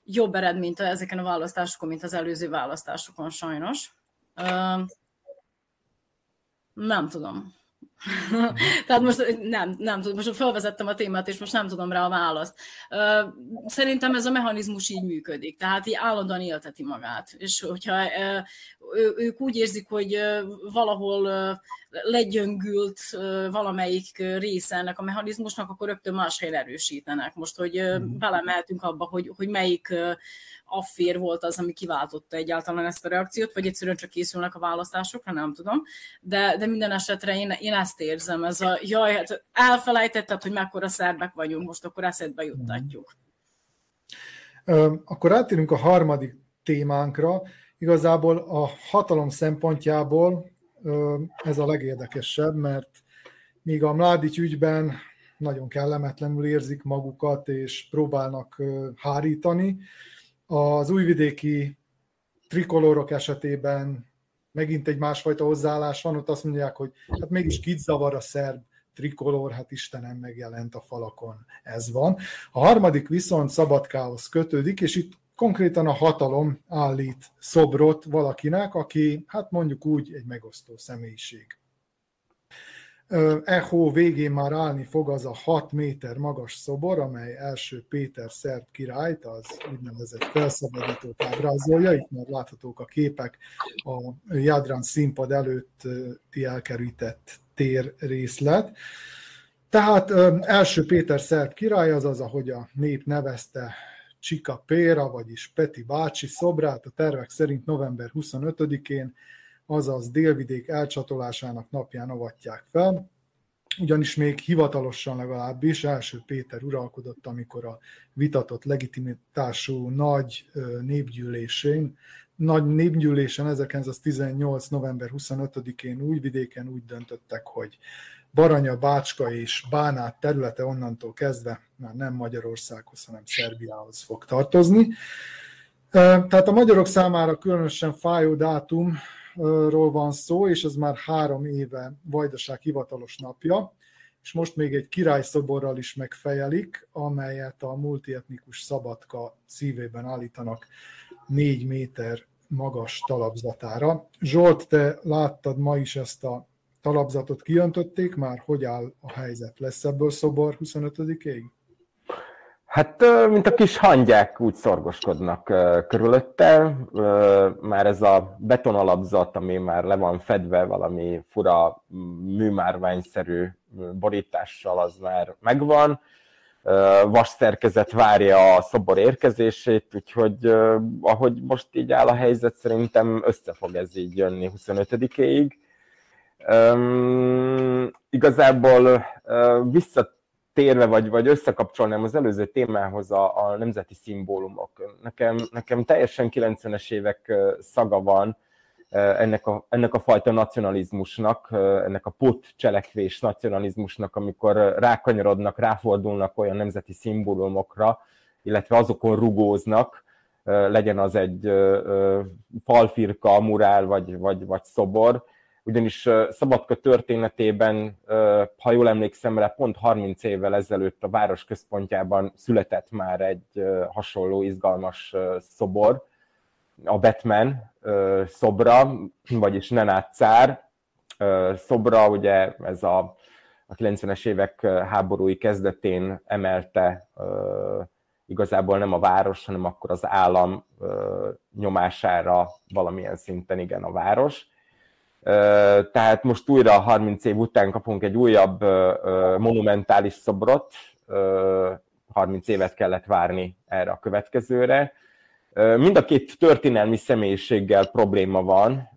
jobb eredményt ezeken a választásokon, mint az előző választásokon sajnos. Nem tudom. Tehát most nem, nem tudom, most felvezettem a témát, és most nem tudom rá a választ. Szerintem ez a mechanizmus így működik, tehát így állandóan élteti magát. És hogyha ők úgy érzik, hogy valahol legyöngült valamelyik része ennek a mechanizmusnak, akkor rögtön más helyen erősítenek. Most, hogy mhm. belemeltünk abba, hogy, hogy melyik affér volt az, ami kiváltotta egyáltalán ezt a reakciót, vagy egyszerűen csak készülnek a választásokra, nem tudom. De, de minden esetre én, én ezt érzem, ez a jaj, hát elfelejtetted, hogy mekkora szerbek vagyunk, most akkor eszedbe juttatjuk. Akkor átérünk a harmadik témánkra. Igazából a hatalom szempontjából ez a legérdekesebb, mert míg a Mládics ügyben nagyon kellemetlenül érzik magukat, és próbálnak hárítani, az újvidéki trikolórok esetében megint egy másfajta hozzáállás van, ott azt mondják, hogy hát mégis kit zavar a szerb trikolór, hát Istenem megjelent a falakon, ez van. A harmadik viszont Szabadkához kötődik, és itt konkrétan a hatalom állít szobrot valakinek, aki, hát mondjuk úgy, egy megosztó személyiség. Echo végén már állni fog az a 6 méter magas szobor, amely első Péter szerb királyt, az úgynevezett felszabadítót ábrázolja. Itt már láthatók a képek a Jadran színpad előtti elkerített tér részlet. Tehát első Péter szerb király, azaz, ahogy a nép nevezte Csika Péra, vagyis Peti bácsi szobrát a tervek szerint november 25-én azaz délvidék elcsatolásának napján avatják fel, ugyanis még hivatalosan legalábbis első Péter uralkodott, amikor a vitatott legitimitású nagy népgyűlésén, nagy népgyűlésen 1918. november 25-én Újvidéken úgy döntöttek, hogy Baranya, Bácska és Bánát területe onnantól kezdve már nem Magyarországhoz, hanem Szerbiához fog tartozni. Tehát a magyarok számára különösen fájó dátum ról van szó, és ez már három éve Vajdaság hivatalos napja, és most még egy királyszoborral is megfejelik, amelyet a multietnikus Szabadka szívében állítanak négy méter magas talapzatára. Zsolt, te láttad ma is ezt a talapzatot, kiöntötték már? Hogy áll a helyzet? Lesz ebből szobor 25-ig? Hát, mint a kis hangyák úgy szorgoskodnak körülötte. Már ez a betonalapzat, ami már le van fedve valami fura műmárványszerű borítással, az már megvan. Vas szerkezet várja a szobor érkezését, úgyhogy ahogy most így áll a helyzet, szerintem össze fog ez így jönni 25-éig. Um, igazából uh, vissza térve, vagy, vagy összekapcsolnám az előző témához a, a nemzeti szimbólumok. Nekem, nekem teljesen 90-es évek szaga van ennek a, ennek a fajta nacionalizmusnak, ennek a pot cselekvés nacionalizmusnak, amikor rákanyarodnak, ráfordulnak olyan nemzeti szimbólumokra, illetve azokon rugóznak, legyen az egy falfirka, murál vagy, vagy, vagy szobor, ugyanis Szabadka történetében, ha jól emlékszem rá, pont 30 évvel ezelőtt a város központjában született már egy hasonló izgalmas szobor, a Batman szobra, vagyis Nenát Cár. Szobra, ugye ez a, a 90-es évek háborúi kezdetén emelte igazából nem a város, hanem akkor az állam nyomására valamilyen szinten igen a város. Tehát most újra 30 év után kapunk egy újabb monumentális szobrot, 30 évet kellett várni erre a következőre. Mind a két történelmi személyiséggel probléma van.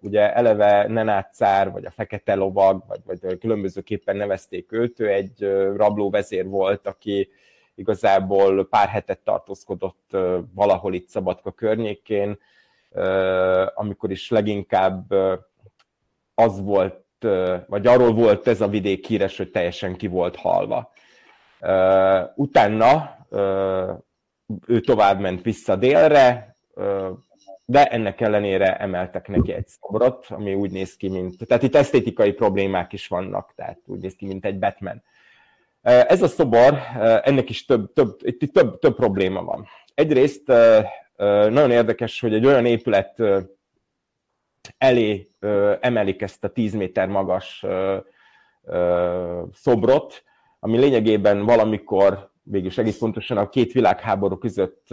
Ugye eleve Nenát Cár, vagy a Fekete Lovag, vagy, vagy különbözőképpen nevezték őt, ő egy rabló vezér volt, aki igazából pár hetet tartózkodott valahol itt Szabadka környékén, amikor is leginkább az volt, vagy arról volt ez a vidék híres, hogy teljesen ki volt halva. Utána ő tovább ment vissza délre, de ennek ellenére emeltek neki egy szobrot, ami úgy néz ki, mint... Tehát itt esztétikai problémák is vannak, tehát úgy néz ki, mint egy Batman. Ez a szobor, ennek is több, több, itt több, több probléma van. Egyrészt nagyon érdekes, hogy egy olyan épület elé emelik ezt a 10 méter magas szobrot, ami lényegében valamikor, végülis egész pontosan a két világháború között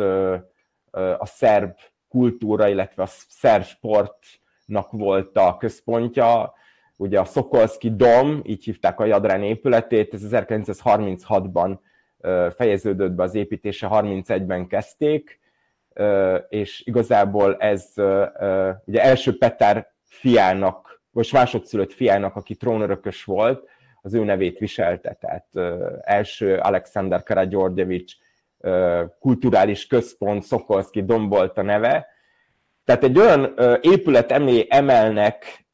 a szerb kultúra, illetve a szerb sportnak volt a központja. Ugye a Szokolszki Dom, így hívták a Jadrán épületét, ez 1936-ban fejeződött be az építése, 31-ben kezdték, és igazából ez ugye első Petár fiának, vagy másodszülött fiának, aki trónörökös volt, az ő nevét viselte, tehát első Alexander Karagyorgyevics kulturális központ, Szokolszki Dom volt a neve. Tehát egy olyan épület emlé emelnek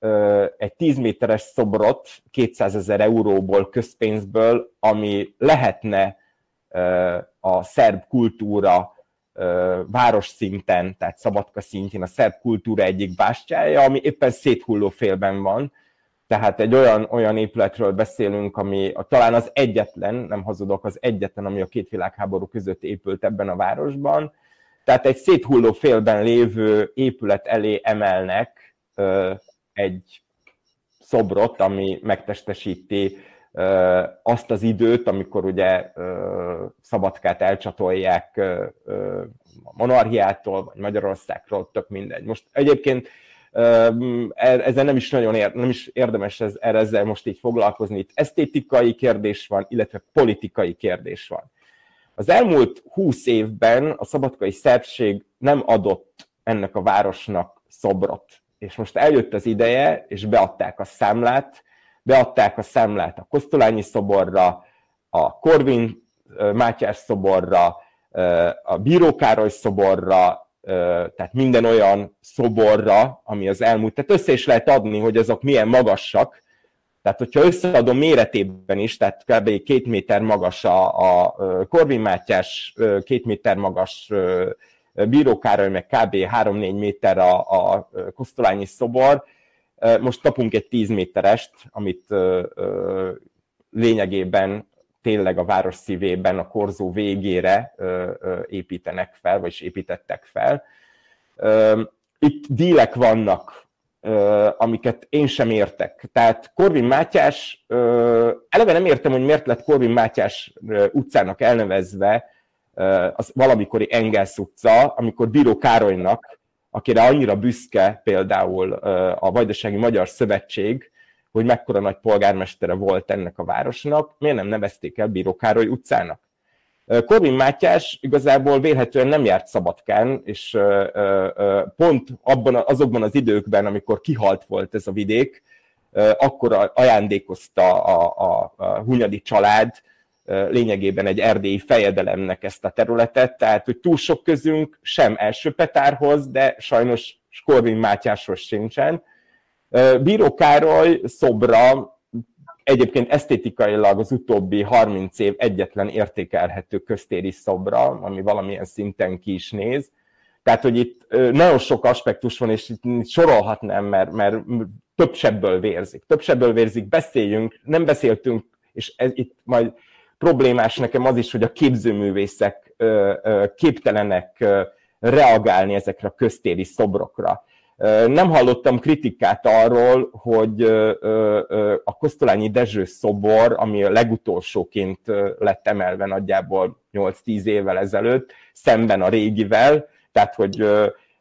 egy 10 méteres szobrot 200 ezer euróból, közpénzből, ami lehetne a szerb kultúra város szinten, tehát Szabadka szintjén a szerb kultúra egyik bástyája, ami éppen széthulló félben van. Tehát egy olyan, olyan épületről beszélünk, ami a, talán az egyetlen, nem hazudok, az egyetlen, ami a két világháború között épült ebben a városban. Tehát egy széthulló félben lévő épület elé emelnek ö, egy szobrot, ami megtestesíti azt az időt, amikor ugye Szabadkát elcsatolják a monarchiától, vagy Magyarországról, tök mindegy. Most egyébként ezzel nem is nagyon ér, nem is érdemes ez, erre ezzel most így foglalkozni. Itt esztétikai kérdés van, illetve politikai kérdés van. Az elmúlt húsz évben a szabadkai szerbség nem adott ennek a városnak szobrot. És most eljött az ideje, és beadták a számlát, beadták a számlát a Kosztolányi szoborra, a Korvin Mátyás szoborra, a Bíró Károly szoborra, tehát minden olyan szoborra, ami az elmúlt, tehát össze is lehet adni, hogy azok milyen magasak, tehát, hogyha összeadom méretében is, tehát kb. két méter magas a, a Korvin Mátyás, két méter magas Bíró Károly, meg kb. 3-4 méter a, a Kosztolányi szobor, most kapunk egy 10 méterest, amit lényegében tényleg a város szívében, a korzó végére építenek fel, vagy építettek fel. Itt dílek vannak amiket én sem értek. Tehát Korvin Mátyás, eleve nem értem, hogy miért lett Korvin Mátyás utcának elnevezve az valamikori Engels utca, amikor Bíró Károlynak, akire annyira büszke például a Vajdasági Magyar Szövetség, hogy mekkora nagy polgármestere volt ennek a városnak, miért nem nevezték el Bíró Károly utcának? Korvin Mátyás igazából vélhetően nem járt Szabadkán, és pont abban, azokban az időkben, amikor kihalt volt ez a vidék, akkor ajándékozta a, a, a Hunyadi család lényegében egy erdélyi fejedelemnek ezt a területet, tehát hogy túl sok közünk sem első Petárhoz, de sajnos Korvin Mátyáshoz sincsen. Bíró Károly szobra egyébként esztétikailag az utóbbi 30 év egyetlen értékelhető köztéri szobra, ami valamilyen szinten ki is néz. Tehát, hogy itt nagyon sok aspektus van, és itt sorolhatnám, mert, mert több sebből vérzik. Több vérzik, beszéljünk, nem beszéltünk, és ez itt majd problémás nekem az is, hogy a képzőművészek képtelenek reagálni ezekre a köztéri szobrokra. Nem hallottam kritikát arról, hogy a Kosztolányi Dezső szobor, ami a legutolsóként lett emelve nagyjából 8-10 évvel ezelőtt, szemben a régivel, tehát hogy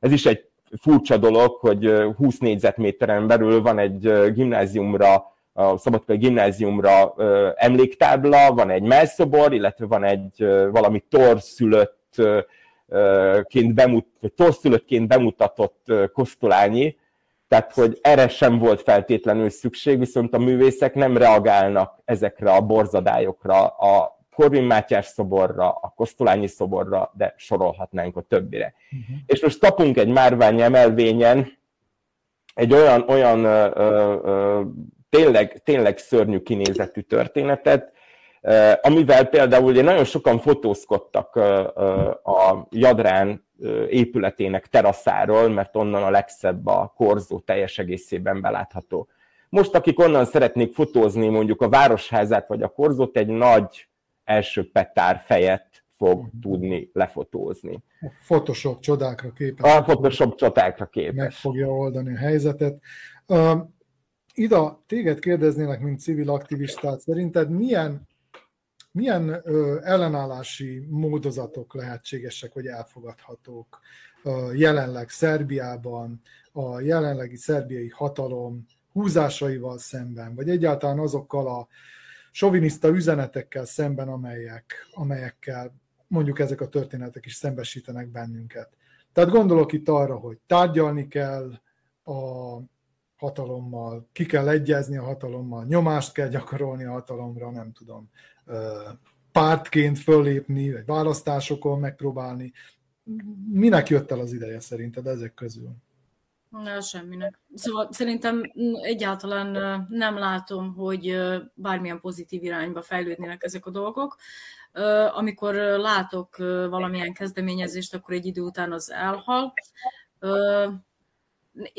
ez is egy furcsa dolog, hogy 20 négyzetméteren belül van egy gimnáziumra, a Szabadkai gimnáziumra emléktábla, van egy melszobor, illetve van egy valami torszülött ként bemut, vagy torszülöttként bemutatott Kosztolányi, tehát hogy erre sem volt feltétlenül szükség, viszont a művészek nem reagálnak ezekre a borzadályokra, a Korvin Mátyás szoborra, a Kosztolányi szoborra, de sorolhatnánk a többire. Uh-huh. És most kapunk egy márvány emelvényen egy olyan, olyan ö, ö, tényleg, tényleg szörnyű kinézetű történetet, amivel például ugye nagyon sokan fotózkodtak a Jadrán épületének teraszáról, mert onnan a legszebb a korzó teljes egészében belátható. Most, akik onnan szeretnék fotózni mondjuk a városházát vagy a korzót, egy nagy első petár fejet fog tudni lefotózni. A Photoshop csodákra képes. A Photoshop csodákra képes. Meg fogja oldani a helyzetet. Ida, téged kérdeznélek, mint civil aktivistát, szerinted milyen milyen ö, ellenállási módozatok lehetségesek, vagy elfogadhatók ö, jelenleg Szerbiában, a jelenlegi szerbiai hatalom húzásaival szemben, vagy egyáltalán azokkal a soviniszta üzenetekkel szemben, amelyek, amelyekkel mondjuk ezek a történetek is szembesítenek bennünket. Tehát gondolok itt arra, hogy tárgyalni kell a hatalommal, ki kell egyezni a hatalommal, nyomást kell gyakorolni a hatalomra, nem tudom, pártként föllépni, vagy választásokon megpróbálni. Minek jött el az ideje szerinted ezek közül? Na, semminek. Szóval szerintem egyáltalán nem látom, hogy bármilyen pozitív irányba fejlődnének ezek a dolgok. Amikor látok valamilyen kezdeményezést, akkor egy idő után az elhal.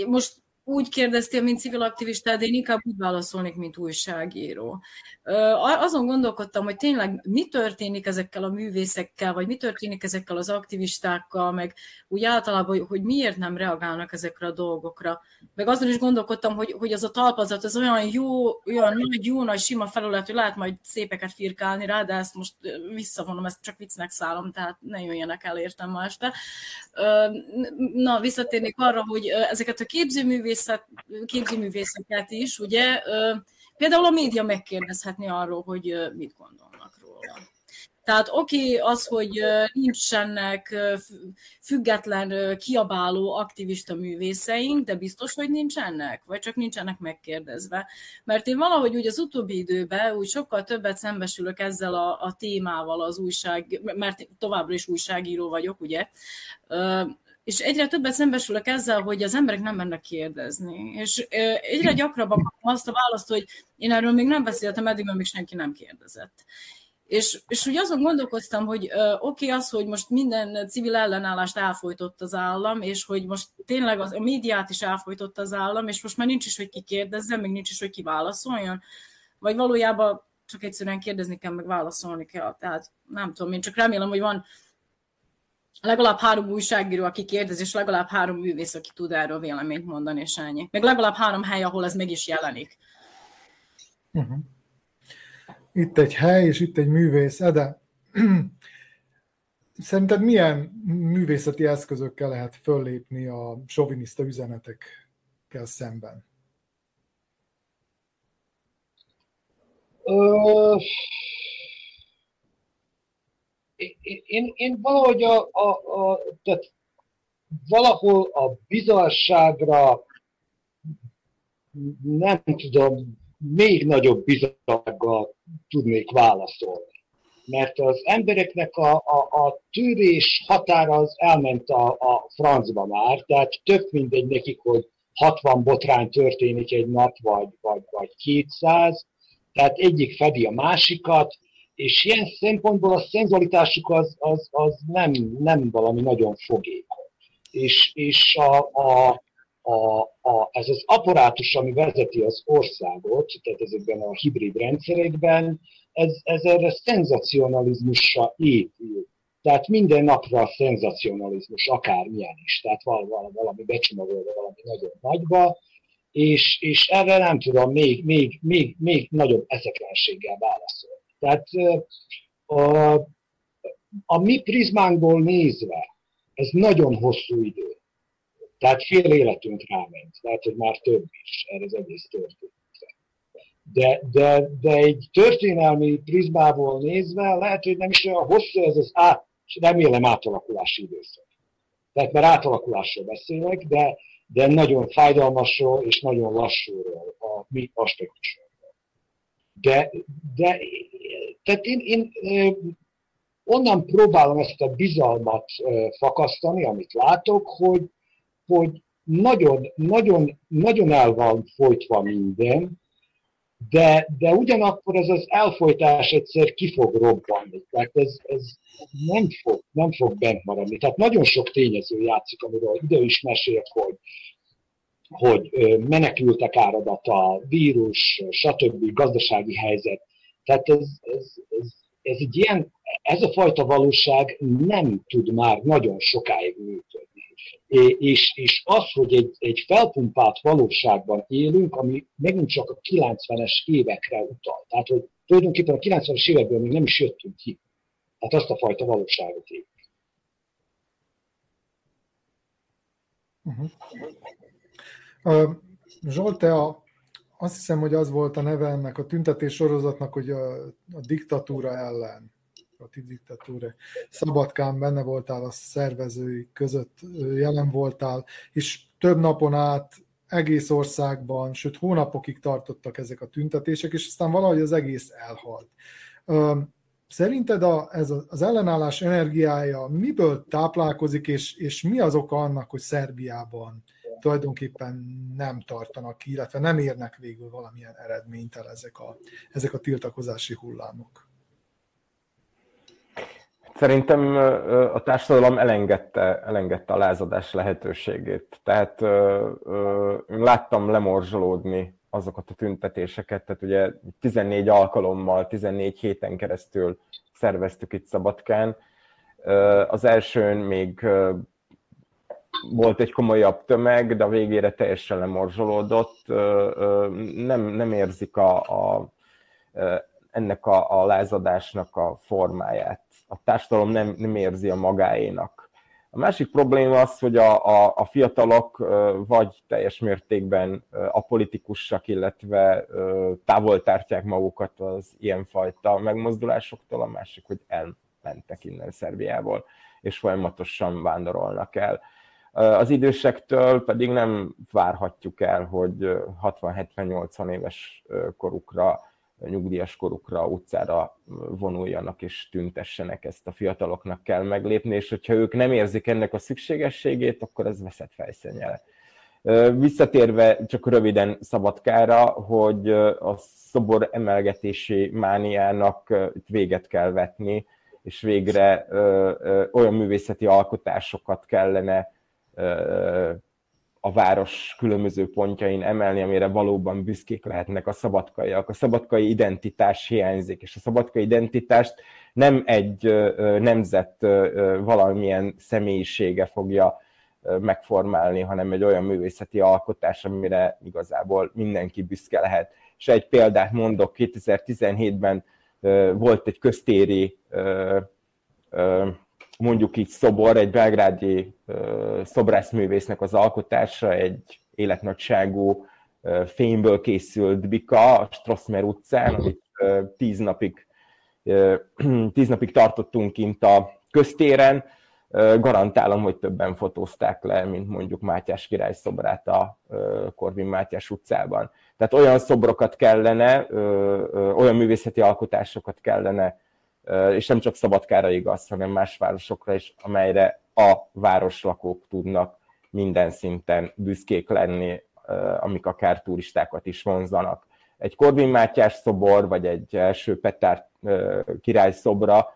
Most úgy kérdeztél, mint civil aktivista, de én inkább úgy válaszolnék, mint újságíró. Azon gondolkodtam, hogy tényleg mi történik ezekkel a művészekkel, vagy mi történik ezekkel az aktivistákkal, meg úgy általában, hogy miért nem reagálnak ezekre a dolgokra. Meg azon is gondolkodtam, hogy, hogy az a talpazat, az olyan jó, olyan nagy, jó nagy sima felület, hogy lehet majd szépeket firkálni rá, de ezt most visszavonom, ezt csak viccnek szállom, tehát ne jöjjenek el értem ma este. Na, visszatérnék arra, hogy ezeket a képzőművészeket képzőművészet, képzőművészeket is, ugye, például a média megkérdezhetni arról, hogy mit gondolnak róla. Tehát oké okay, az, hogy nincsenek független, kiabáló aktivista művészeink, de biztos, hogy nincsenek, vagy csak nincsenek megkérdezve. Mert én valahogy úgy az utóbbi időben úgy sokkal többet szembesülök ezzel a, a témával az újság, mert továbbra is újságíró vagyok, ugye, és egyre többet szembesülök ezzel, hogy az emberek nem mennek kérdezni. És egyre gyakrabban azt a választ, hogy én erről még nem beszéltem, eddig még senki nem kérdezett. És, és úgy azon gondolkoztam, hogy oké okay, az, hogy most minden civil ellenállást elfolytott az állam, és hogy most tényleg az, a médiát is elfolytott az állam, és most már nincs is, hogy ki kérdezzen, még nincs is, hogy ki válaszoljon, vagy valójában csak egyszerűen kérdezni kell, meg válaszolni kell. Tehát nem tudom, én csak remélem, hogy van legalább három újságíró, aki kérdez, és legalább három művész, aki tud erről véleményt mondani, és ennyi. Meg legalább három hely, ahol ez meg is jelenik. Uh-huh. Itt egy hely, és itt egy művész. Ede, szerinted milyen művészeti eszközökkel lehet föllépni a soviniszta üzenetekkel szemben? Ö, én, én valahogy a, a, a, tehát valahol a bizalságra nem tudom, még nagyobb bizalsággal tudnék válaszolni. Mert az embereknek a, a, a tűrés határa az elment a, a francba már, tehát több mindegy nekik, hogy 60 botrány történik egy nap, vagy, vagy, vagy 200, tehát egyik fedi a másikat, és ilyen szempontból a szenzualitásuk az, az, az nem, nem valami nagyon fogékony. És, és a, a, a, a, ez az apparátus, ami vezeti az országot, tehát ezekben a hibrid rendszerekben, ez, ez erre szenzacionalizmusra épül. Tehát minden napra a szenzacionalizmus, akármilyen is, tehát valami, valami becsomagolva, valami nagyon nagyba, és, és erre nem tudom még, még, még, még nagyobb eszeklenséggel válaszolni. Tehát a, a mi prizmánkból nézve, ez nagyon hosszú idő. Tehát fél életünk ráment, lehet, hogy már több is erre az egész történetre. De, de, de egy történelmi prizmából nézve lehet, hogy nem is olyan hosszú ez az át, remélem átalakulási időszak. Tehát mert átalakulásról beszélek, de, de nagyon fájdalmasról és nagyon lassúról a mi aspektusról. De, de tehát én, én onnan próbálom ezt a bizalmat fakasztani, amit látok, hogy, hogy nagyon, nagyon, nagyon el van folytva minden, de, de ugyanakkor ez az elfolytás egyszer ki fog robbanni. Tehát ez, ez nem, fog, nem fog bent maradni. Tehát nagyon sok tényező játszik, amiről ide is mesélt, hogy, hogy menekültek áradata, vírus, stb. gazdasági helyzet. Tehát ez, ez, ez, ez egy ilyen, ez a fajta valóság nem tud már nagyon sokáig működni. És, és az, hogy egy, egy felpumpált valóságban élünk, ami megint csak a 90-es évekre utal. Tehát, hogy tulajdonképpen a 90-es évekből még nem is jöttünk ki. Tehát azt a fajta valóságot élünk. Uh-huh. Zsolt, te a, azt hiszem, hogy az volt a neve ennek a tüntetés sorozatnak, hogy a, a diktatúra ellen, a ti diktatúra. Szabadkán benne voltál a szervezői között, jelen voltál, és több napon át egész országban, sőt hónapokig tartottak ezek a tüntetések, és aztán valahogy az egész elhalt. Szerinted a, ez az ellenállás energiája miből táplálkozik, és, és mi az oka annak, hogy Szerbiában tulajdonképpen nem tartanak ki, illetve nem érnek végül valamilyen eredményt el ezek a, ezek a tiltakozási hullámok. Szerintem a társadalom elengedte, elengedte a lázadás lehetőségét. Tehát láttam lemorzsolódni azokat a tüntetéseket, tehát ugye 14 alkalommal, 14 héten keresztül szerveztük itt Szabadkán. Az elsőn még volt egy komolyabb tömeg, de a végére teljesen lemorzsolódott. Nem, nem érzik a, a, ennek a, a lázadásnak a formáját. A társadalom nem, nem érzi a magáénak. A másik probléma az, hogy a, a, a fiatalok vagy teljes mértékben apolitikusak, illetve távol tartják magukat az ilyenfajta megmozdulásoktól, a másik, hogy elmentek innen Szerbiából, és folyamatosan vándorolnak el. Az idősektől pedig nem várhatjuk el, hogy 60-70-80 éves korukra, nyugdíjas korukra utcára vonuljanak és tüntessenek, ezt a fiataloknak kell meglépni, és hogyha ők nem érzik ennek a szükségességét, akkor ez veszett fejszennyele. Visszatérve csak röviden Szabadkára, hogy a szobor emelgetési mániának véget kell vetni, és végre olyan művészeti alkotásokat kellene a város különböző pontjain emelni, amire valóban büszkék lehetnek a szabadkaiak. A szabadkai identitás hiányzik, és a szabadkai identitást nem egy nemzet valamilyen személyisége fogja megformálni, hanem egy olyan művészeti alkotás, amire igazából mindenki büszke lehet. És egy példát mondok, 2017-ben volt egy köztéri mondjuk így szobor, egy belgrádi szobrászművésznek az alkotása, egy életnagyságú fényből készült bika a Strossmer utcán, amit tíz napig, tíz napig tartottunk kint a köztéren. Garantálom, hogy többen fotózták le, mint mondjuk Mátyás király szobrát a Korvin Mátyás utcában. Tehát olyan szobrokat kellene, olyan művészeti alkotásokat kellene és nem csak Szabadkára igaz, hanem más városokra is, amelyre a városlakók tudnak minden szinten büszkék lenni, amik akár turistákat is vonzanak. Egy Korvin Mátyás szobor, vagy egy első Petár király szobra,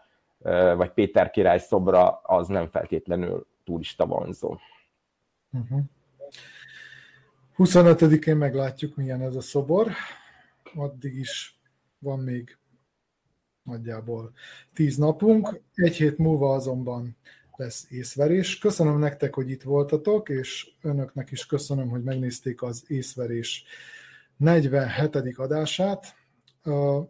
vagy Péter király szobra, az nem feltétlenül turista vonzó. Uh-huh. 25-én meglátjuk, milyen ez a szobor. Addig is van még nagyjából tíz napunk. Egy hét múlva azonban lesz észverés. Köszönöm nektek, hogy itt voltatok, és önöknek is köszönöm, hogy megnézték az észverés 47. adását.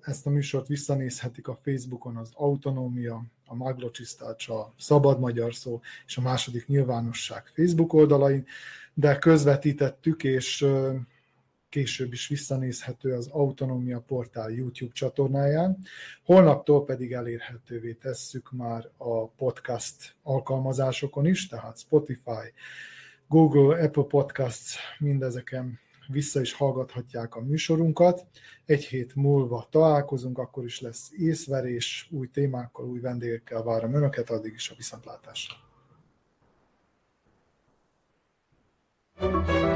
Ezt a műsort visszanézhetik a Facebookon az Autonómia, a Maglocsisztács, a Szabad Magyar Szó és a Második Nyilvánosság Facebook oldalain, de közvetítettük, és később is visszanézhető az Autonomia Portál YouTube csatornáján. Holnaptól pedig elérhetővé tesszük már a podcast alkalmazásokon is, tehát Spotify, Google, Apple Podcasts, mindezeken vissza is hallgathatják a műsorunkat. Egy hét múlva találkozunk, akkor is lesz észverés, új témákkal, új vendégekkel várom Önöket, addig is a viszontlátásra. thank you